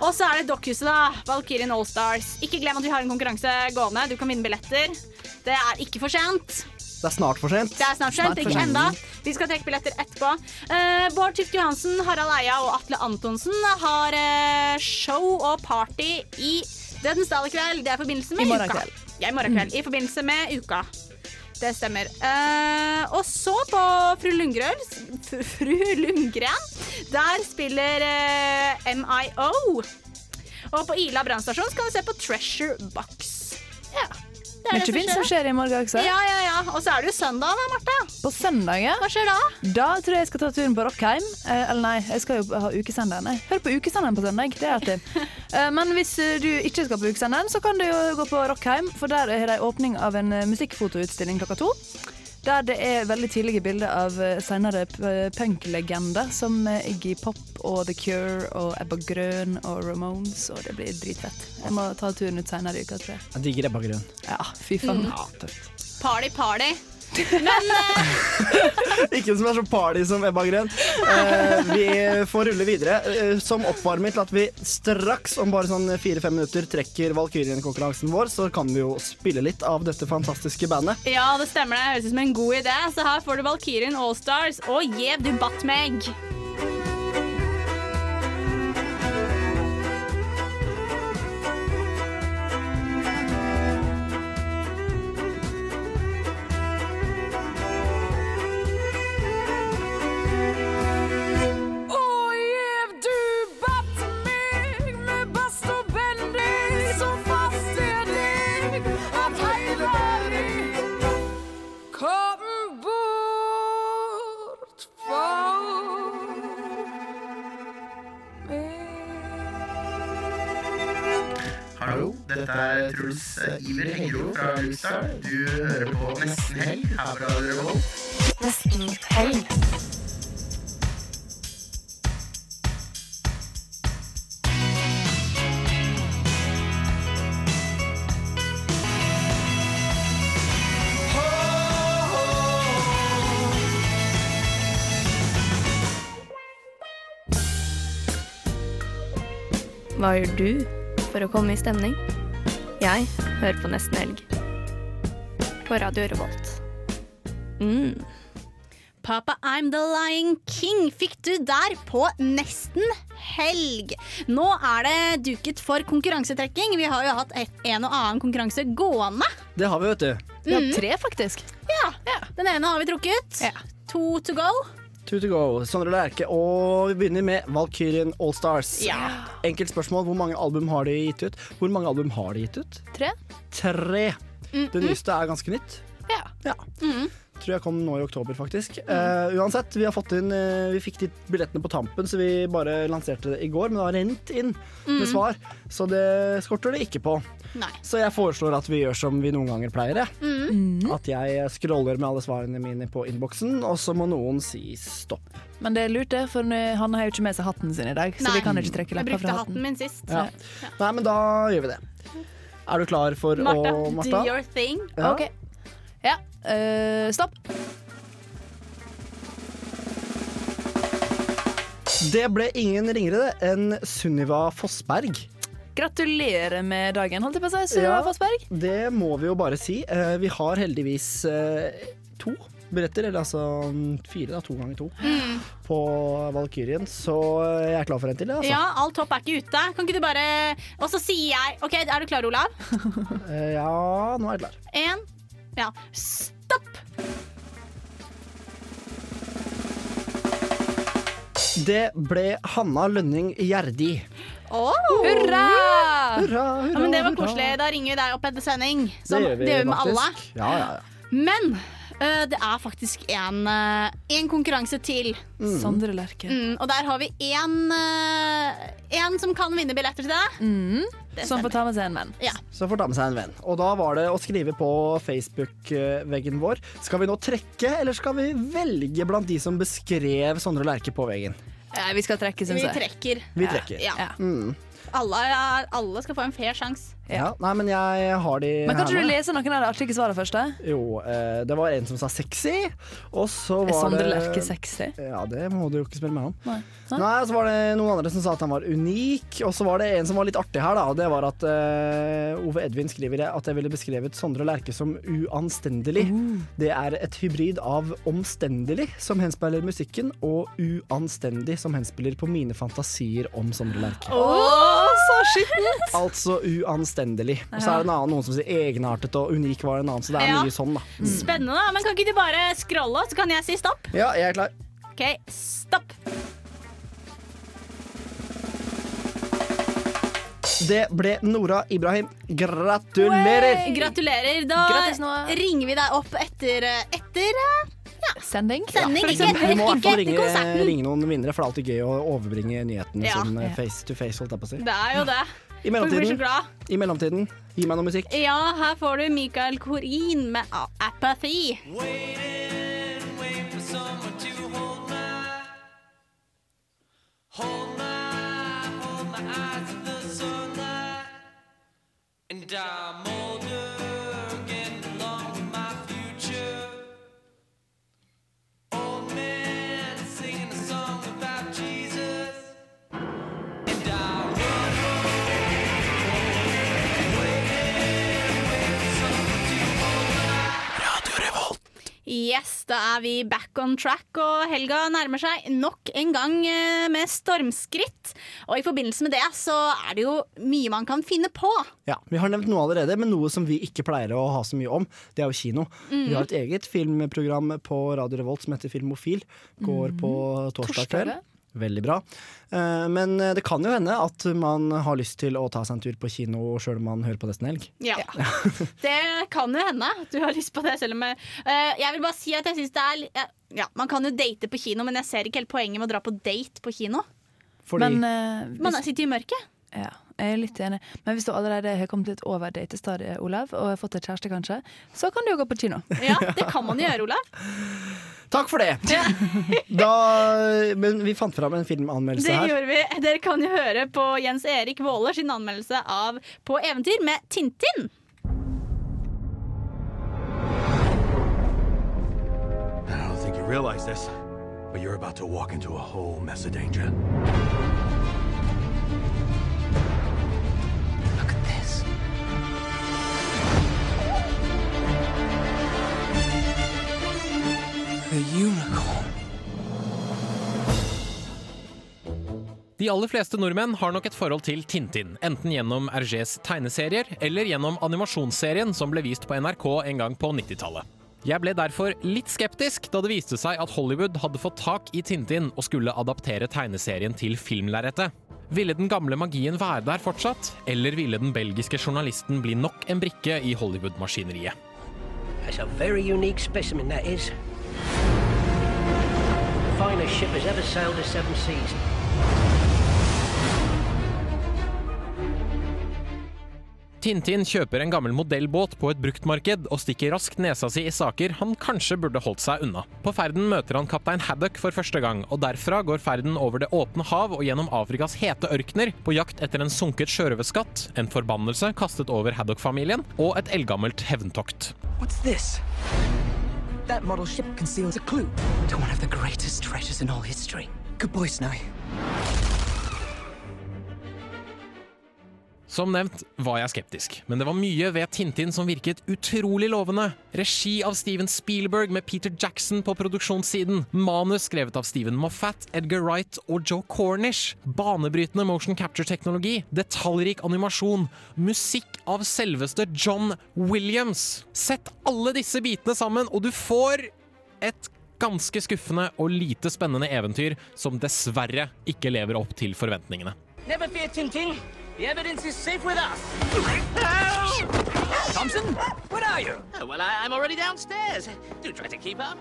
Og så er det Dokkhuset, da. Valkyrien Allstars. Ikke glem at vi har en konkurranse gående. Du kan vinne billetter. Det er ikke for sent. Det er snart for sent. Det er snart sent, ikke enda. Vi skal trekke billetter etterpå. Uh, Bård Tufte Johansen, Harald Eia og Atle Antonsen har uh, show og party i Dødens dal i kveld. Det er i forbindelse med I uka. kveld. Mm. Ja, i morgen kveld. I forbindelse med uka. Det stemmer. Uh, og så på Fru Lundgren, F- Fru Lundgren der spiller uh, MIO. Og på Ila brannstasjon skal vi se på Treasure Box. Ja. Det er Mye som skjer. i morgen også. Ja, ja, ja. Og så er det jo søndag, da, Martha. På søndag, ja. Hva skjer da? Da tror jeg jeg skal ta turen på Rockheim. Eh, eller nei, jeg skal jo ha ukesenderen. jeg. Hør på ukesenderen på søndag. Det er artig. Eh, men hvis eh, du ikke skal på ukesenderen, så kan du jo gå på Rockheim, for der er det åpning av en eh, musikkfotoutstilling klokka to. Der det er veldig tidlige bilder av eh, senere p- punklegender som eh, Iggy Pop og The Cure og Ebba Grøn og Ramones, og det blir dritfett. Jeg må ta turen ut senere i uka, tror jeg. Jeg digger Ebba Grøn. Ja, fy faen. Mm. Ja, tøft. Party, party. Men eh, Ikke som er så party som Ebba Grøn. Eh, vi får rulle videre. Eh, som oppvarming til at vi straks om bare sånn fire-fem minutter trekker Valkyrien-konkurransen vår, så kan vi jo spille litt av dette fantastiske bandet. ja, det stemmer det. Høres ut som en god idé. Så her får du Valkyrien Allstars og Gjev du batt meg. Truls eh, Iver Hengro fra Luxar. Du hører på Nesten Helg her fra Revolt. Nesten Helg. Hva gjør du for å komme i stemning? Jeg hører på Nesten Helg. På Radio Revolt. Mm. Papa I'm the Lion King fikk du der på nesten helg. Nå er det duket for konkurransetrekking. Vi har jo hatt et, en og annen konkurranse gående. Det har vi, vet du. Vi har tre, faktisk. Ja. Den ene har vi trukket. To to go. Two to go. Sondre Lerche, og vi begynner med Valkyrien Allstars. Ja. Enkelt spørsmål. Hvor mange album har de gitt ut? Hvor mange album har de gitt ut? Tre. Tre. Mm, Det nyeste er ganske nytt. Ja. Mm. Tror jeg kom nå i oktober, faktisk. Uh, uansett, vi har fått inn uh, Vi fikk de billettene på tampen, så vi bare lanserte det i går. Men det har rent inn med Mm. svar, så det skorter det ikke på. Nei. Så jeg foreslår at vi gjør som vi noen ganger pleier. jeg. Mm. At jeg scroller med alle svarene mine på innboksen, og så må noen si stopp. Men det er lurt, det, for han har jo ikke med seg hatten sin i dag. Så Nei, vi kan ikke trekke Jeg fra hatten. fra hatten hatten. min sist. Ja. Nei, men da gjør vi det. Er du klar for Martha, å do your thing. Ja. Ok. Ja. Uh, stopp. Det ble ingen ringere enn Sunniva Fossberg. Gratulerer med dagen, holdt jeg på å si. Sunniva Ja. Fossberg. Det må vi jo bare si. Eh, Vi har heldigvis eh, to billetter, eller altså fire, da, to ganger to, Mm. på Valkyrien. Så jeg er klar for en til, jeg, altså. Ja, alt håp er ikke ute. Kan ikke du bare Og så sier jeg OK, er du klar, Olav? Eh, ja, nå er jeg klar. Én. Ja. Stopp! Det ble Hanna Lønning Gjerdi. Oh. Hurra! Hurra, Ja, men det var koselig. Da ringer vi deg opp etter sending. Det gjør vi, det gjør vi med alle. Ja, ja, ja. Men det er faktisk en, øh, konkurranse til. Mm. Sondre Lerche. Mm, og der har vi en, øh, som kan vinne billetter til deg. Mm. Det Som får ta med seg en venn. Ja. Som får ta med seg en venn. Og da var det å skrive på Facebook-veggen vår. Skal vi nå trekke, eller skal vi velge blant de som beskrev Sondre Lerche på veggen? Nei, vi skal trekke, syns Vi jeg. trekker. Vi trekker. Ja. Mm. Alle, alle skal få en fair sjanse. Ja, nei, men jeg har de Men kan her ikke du nå. lese noen av de artige svarene først? da? Jo, eh, det var en som sa sexy, og så Er var Sondre det Lerche sexy? Ja, det må du jo ikke spille meg om. Nei. Nei, så var det noen andre som sa at han var unik, og så var det en som var litt artig her, da, og det var at eh, Ove Edvin skriver at jeg ville beskrevet Sondre Lerche som uanstendelig. Det er et hybrid av omstendelig, som henspeiler musikken, og uanstendig, som henspiller på mine fantasier om Sondre Lerche. Så skittent! Altså uanstendelig. Og så er det en annen noen som sier egenartet og unik var en annen, så det er Ja. mye sånn, da. Mm. Spennende, da. Men kan ikke du bare scrolle, så kan jeg si stopp? Ja, jeg er klar. OK, stopp. Det ble Nora Ibrahim. Gratulerer! Gratulerer. Da Grattis, ringer vi deg opp etter, etter eh, Sending. sending. ja. ikke, eksempel, du må i hvert fall ringe, ringe noen vinnere, for det er alltid gøy å overbringe nyheten Ja. sånn face to face. holdt jeg på å si. Det er jo det. I mellomtiden. I mellomtiden, gi meg noe musikk. Ja, her får du Michael Korin med Apathy. And I'm Yes, da er vi back on track, og helga nærmer seg nok en gang eh, med stormskritt. Og i forbindelse med det så er det jo mye man kan finne på. Ja, Vi har nevnt noe allerede, men noe som vi ikke pleier å ha så mye om, det er jo kino. Mm. Vi har et eget filmprogram på Radio Revolt som heter Filmofil. Går på torsdag kveld. Veldig bra. Eh, Men det kan jo hende at man har lyst til å ta seg en tur på kino sjøl om man hører på nesten helg. Ja. det kan jo hende at du har lyst på det, selv om jeg, eh, jeg vil bare si at jeg synes det er ja, Man kan jo date på kino, men jeg ser ikke helt poenget med å dra på date på kino. Fordi Men eh, Man sitter i mørket. ja, jeg er litt enig. Men hvis du allerede har kommet litt over datestadiet, Olav, og har fått deg kjæreste, kanskje, så kan du jo gå på kino. Ja, det kan man gjøre, Olav. Takk for det! Da, men vi fant fram en filmanmeldelse Det her. gjorde vi. Dere kan jo høre på Jens Erik Våler sin anmeldelse av På eventyr med Tintin. I don't think you realize this, but you're about to walk into a whole mess of danger. A unicorn. De aller fleste nordmenn har nok et forhold til Tintin, enten gjennom Hergés tegneserier eller gjennom animasjonsserien som ble vist på NRK en gang på 90-tallet. Jeg ble derfor litt skeptisk da det viste seg at Hollywood hadde fått tak i Tintin og skulle adaptere tegneserien til filmlerretet. Ville den gamle magien være der fortsatt, eller ville den belgiske journalisten bli nok en brikke i Hollywood-maskineriet? Finest ship has ever sailed the seven seas. Tintin kjøper en gammel modellbåt på et bruktmarked og stikker raskt nesa si i saker han kanskje burde holdt seg unna. På ferden møter han kaptein Haddock for første gang, og derfra går ferden over det åpne hav og gjennom Afrikas hete ørkener på jakt etter en sunket sjørøverskatt, en forbannelse kastet over Haddock-familien og et eldgammelt hevntokt. What's this? That model ship conceals a clue to one of the greatest treasures in all history. Good boy, Snowy. Som nevnt var jeg skeptisk, men det var mye ved Tintin som virket utrolig lovende. Regi av Steven Spielberg med Peter Jackson på produksjonssiden. Manus skrevet av Steven Moffat, Edgar Wright og Joe Cornish. Banebrytende motion capture-teknologi. Detaljrik animasjon. Musikk av selveste John Williams. Sett alle disse bitene sammen, og du får et ganske skuffende og lite spennende eventyr som dessverre ikke lever opp til forventningene. Never fear, Tintin. The evidence is safe with us. Thompson, where are you? Oh, well, I, I'm already downstairs. Do try to keep up.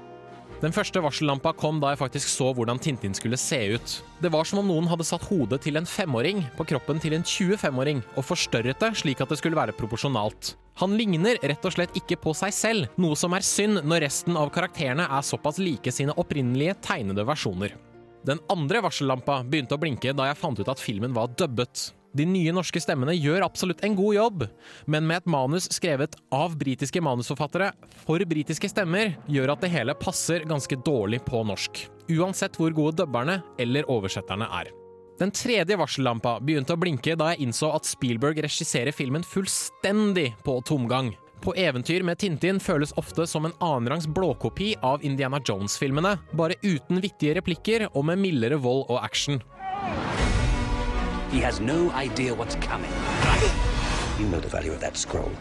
Den første varsellampa kom da jeg faktisk så hvordan Tintin skulle se ut. Det var som om noen hadde satt hodet til en femåring på kroppen til en 25-åring og forstørret det slik at det skulle være proporsjonalt. Han ligner rett og slett ikke på seg selv, noe som er synd når resten av karakterene er såpass like sine opprinnelige tegnede versjoner. Den andre varsellampa begynte å blinke da jeg fant ut at filmen var dubbet. De nye norske stemmene gjør absolutt en god jobb, men med et manus skrevet av britiske manusforfattere for britiske stemmer, gjør at det hele passer ganske dårlig på norsk. Uansett hvor gode dubberne eller oversetterne er. Den tredje varsellampa begynte å blinke da jeg innså at Spielberg regisserer filmen fullstendig på tomgang. På eventyr med Tintin føles ofte som en annenrangs blåkopi av Indiana Jones-filmene, bare uten vittige replikker og med mildere vold og action. He has no idea what's coming. You know the value of that scroll.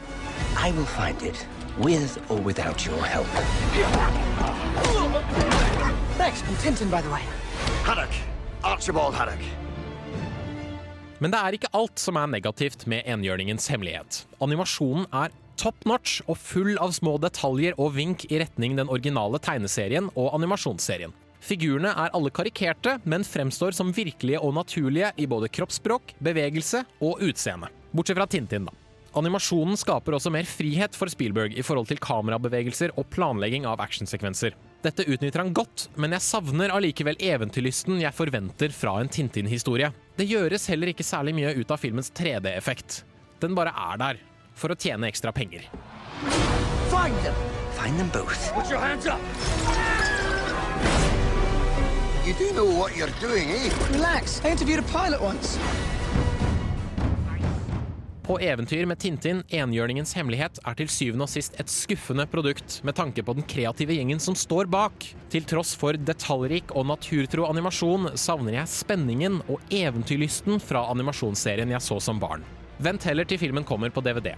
I will find it, with or without your help. Thanks, I'm Tintin, by the way. Haddock. Archibald Haddock. Men det er ikke alt som er negativt med enhjørningens hemmelighet. Animasjonen er top notch og full av små detaljer og vink i retning den originale tegneserien og animasjonsserien. Figurene er alle karikerte, men fremstår som virkelige og naturlige i både kroppsspråk, bevegelse og utseende. Bortsett fra Tintin, da. Animasjonen skaper også mer frihet for Spielberg i forhold til kamerabevegelser og planlegging av actionsekvenser. Dette utnytter han godt, men jeg savner allikevel eventyrlysten jeg forventer fra en Tintin-historie. Det gjøres heller ikke særlig mye ut av filmens 3D-effekt. Den bare er der, for å tjene ekstra penger. Find them. Find them both. Put your hands up! You do know what you're doing, eh? Relax. I interviewed a pilot once. På eventyr med Tintin, enhjørningens hemmelighet, er til syvende og sist et skuffende produkt med tanke på den kreative gjengen som står bak. Til tross for detaljrik og naturtro animasjon savner jeg spenningen og eventyrlysten fra animasjonsserien jeg så som barn. Vent heller til filmen kommer på DVD.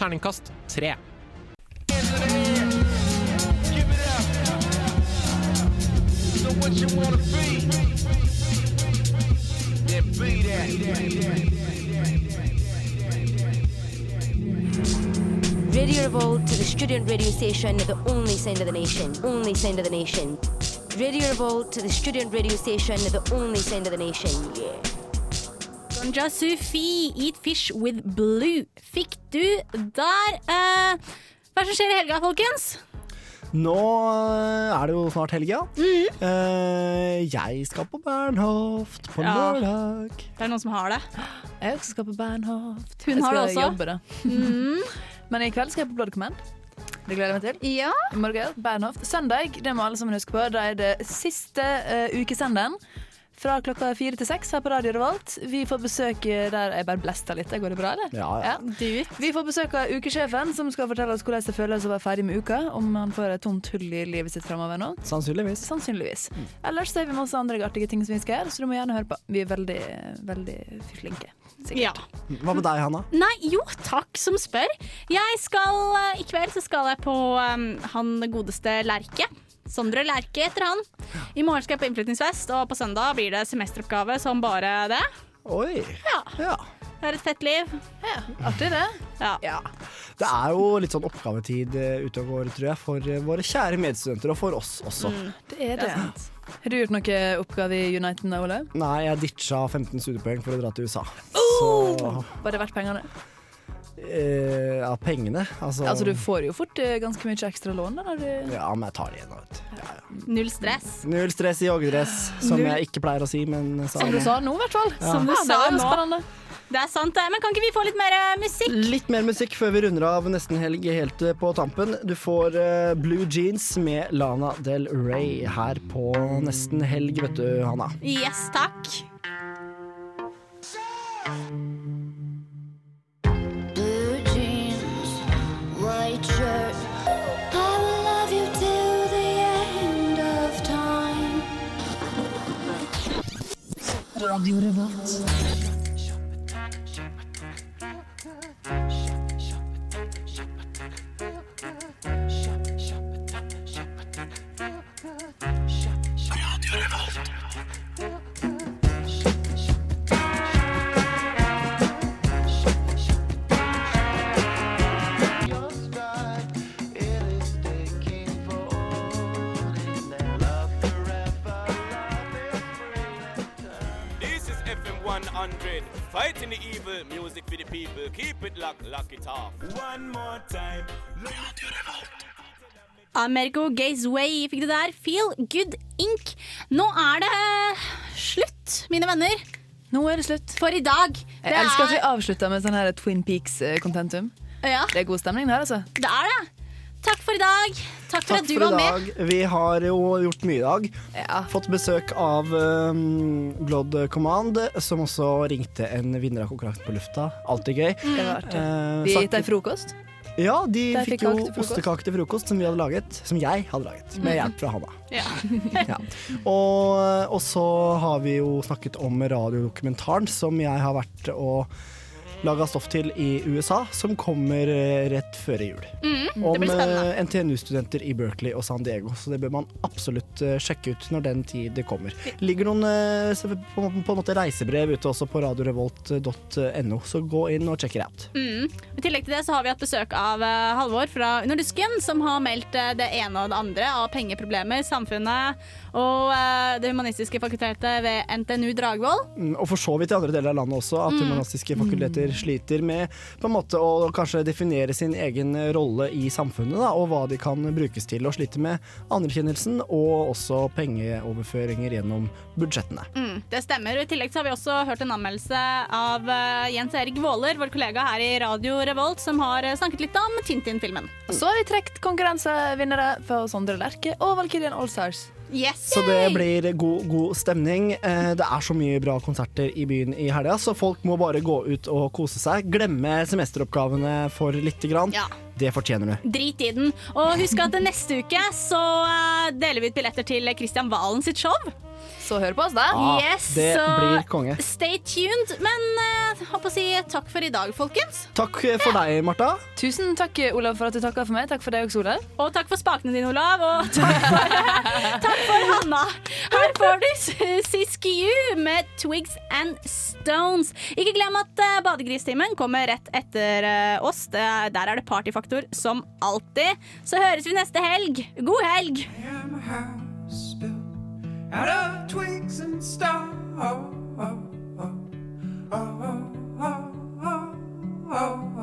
Terningkast tre. So what you wanna be? Then be that. Radio Revolt to the student radio station, the only sound of the nation, only sound of the nation. Radio Revolt to the student radio station, the only sound of the nation. Yeah. Gonja Sufi, Eat Fish with Blue. Fikk du der. Eh, hva er det som skjer i helga, folkens? Nå eh, er det jo snart helg, ja. Eh, jeg skal på Bernhoft på Ja. lørdag. Det er noen som har det. Jeg også skal på Bernhoft. Hun jeg har det også. jobbe, da. Mm. Men i kveld skal jeg på Blood Command. Det gleder jeg meg til. I morgen, Bernhoft. Søndag, det må alle sammen huske på, da er det siste uh, ukesenderen. Fra klokka fire til seks her på Radio Revolt. Vi får besøk der Jeg bare blesta litt. Går det bra, eller? Ja, ja. Vi får besøk av ukesjefen, som skal fortelle oss hvordan det føles å være ferdig med uka. Om han får et tomt hull i livet sitt framover nå. Sannsynligvis. Sannsynligvis. Ellers så har vi masse andre artige ting som vi skal gjøre, så du må gjerne høre på. Vi er veldig, veldig flinke. Ja. Hva med deg, Hanna? Nei, jo, takk som spør. Jeg skal, eh, I kveld så skal jeg på um, han godeste Lerche. Sondre Lerche heter han. I morgen skal jeg på innflyttingsfest, og på søndag blir det semesteroppgave som bare det. Oi. Ja. Det er et fett liv. Ja, Artig, det. Ja. Det er jo litt sånn oppgavetid eh, ute og går, tror jeg, for eh, våre kjære medstudenter, og for oss også. Mm, det er det. Har du gjort noe oppgave i United Ole? Nei, jeg ditcha 15 studiepoeng for å dra til USA. Oh! Så Var det verdt pengene? Eh, Ja, pengene. Altså, Altså, du får jo fort eh, ganske mye ekstra lån da, når du Ja, men jeg tar det igjen, Vet. Ja, ja. Null stress. Null stress i joggedress, som Null- jeg ikke pleier å si, men sa Som du sa nå, i hvert fall. Ja. Som du Ja, sa det nå. spennende. Det er sant, det. Men kan ikke vi få litt mer eh, musikk? Litt mer musikk før vi runder av nesten helg helt eh, på tampen. Du får uh, Blue Jeans med Lana Del Rey her på nesten helg, vet du, Hanna. Yes, takk. I will love you till the end of time. Radio Revolt. Keep it lock, lock it off. One more time. Americo Gaze Way fikk du der. Feel Good Ink. Nå er det slutt, mine venner. Nå er det slutt. For i dag. Jeg elsker at vi avslutter med sånn her Twin Peaks-contentum. Ja. Det er god stemning der, altså. Det er det. Takk for i dag. Takk for Takk at du for i var dag. med. Vi har jo gjort mye i dag. Fått besøk av um, Blood Command, som også ringte en vinner av konkurransen på lufta. Alltid gøy. Det var artig. Eh, Vi gitt deg frokost. Ja, de Der fikk fikk jo kake til frokost. ostekake til frokost som vi hadde laget. Som jeg hadde laget, med Mhm. hjelp fra Hanna. Ja. Ja. Og, og så har vi jo snakket om radiodokumentaren som jeg har vært og laga stoff til i USA, som kommer eh, rett før jul. Mm, Om spennende. eh, NTNU-studenter i Berkeley og San Diego, så det bør man absolutt eh, sjekke ut når den tid kommer. ligger noen på, på måte reisebrev ute også på radiorevolt.no, så gå inn og check it out. Mm. I tillegg til det så har vi hatt besøk av Halvor fra Underdusken, som har meldt det ene og det andre av pengeproblemer, samfunnet og uh, Det humanistiske fakultetet ved NTNU Dragvoll. Mm, Og for så vidt i andre deler av landet også, at Mm. humanistiske fakulteter sliter med på en måte å kanskje definere sin egen rolle i samfunnet, da, og hva de kan brukes til. Og sliter med anerkjennelsen og også pengeoverføringer gjennom budsjettene. Mm, det stemmer. og I tillegg så har vi også hørt en anmeldelse av uh, Jens Erik Våler, vår kollega her i Radio Revolt, som har eh, snakket litt om Tintin-filmen. Så har vi trukket konkurransevinnere for Sondre Lerche og Valkyrien Allstars. Yes! Så det blir god, god stemning. Eh, Det er så mye bra konserter i byen i helga, så folk må bare gå ut og kose seg. Glemme semesteroppgavene for lite grann. Ja. Det fortjener du. Drit i den. Og husk at neste uke så eh, deler vi ut billetter til Kristian Valen sitt show. Så hør på oss, da. Ah, yes, det så blir konge. Stay tuned. Men uh, håper å si takk for i dag, folkens. Takk for deg, Marta. Tusen takk, Olav, for at du takka for meg. Takk for deg også, Olav. Og takk for spakene dine, Olav. Og takk for, takk for Hanna. Her får du Siskiu med Twigs and Stones. Ikke glem at uh, Badegristimen kommer rett etter uh, oss. Det, der er det partyfaktor som alltid. Så høres vi neste helg. God helg! Out of twigs and stars. Oh, oh, oh, oh, oh, oh, oh. oh, oh.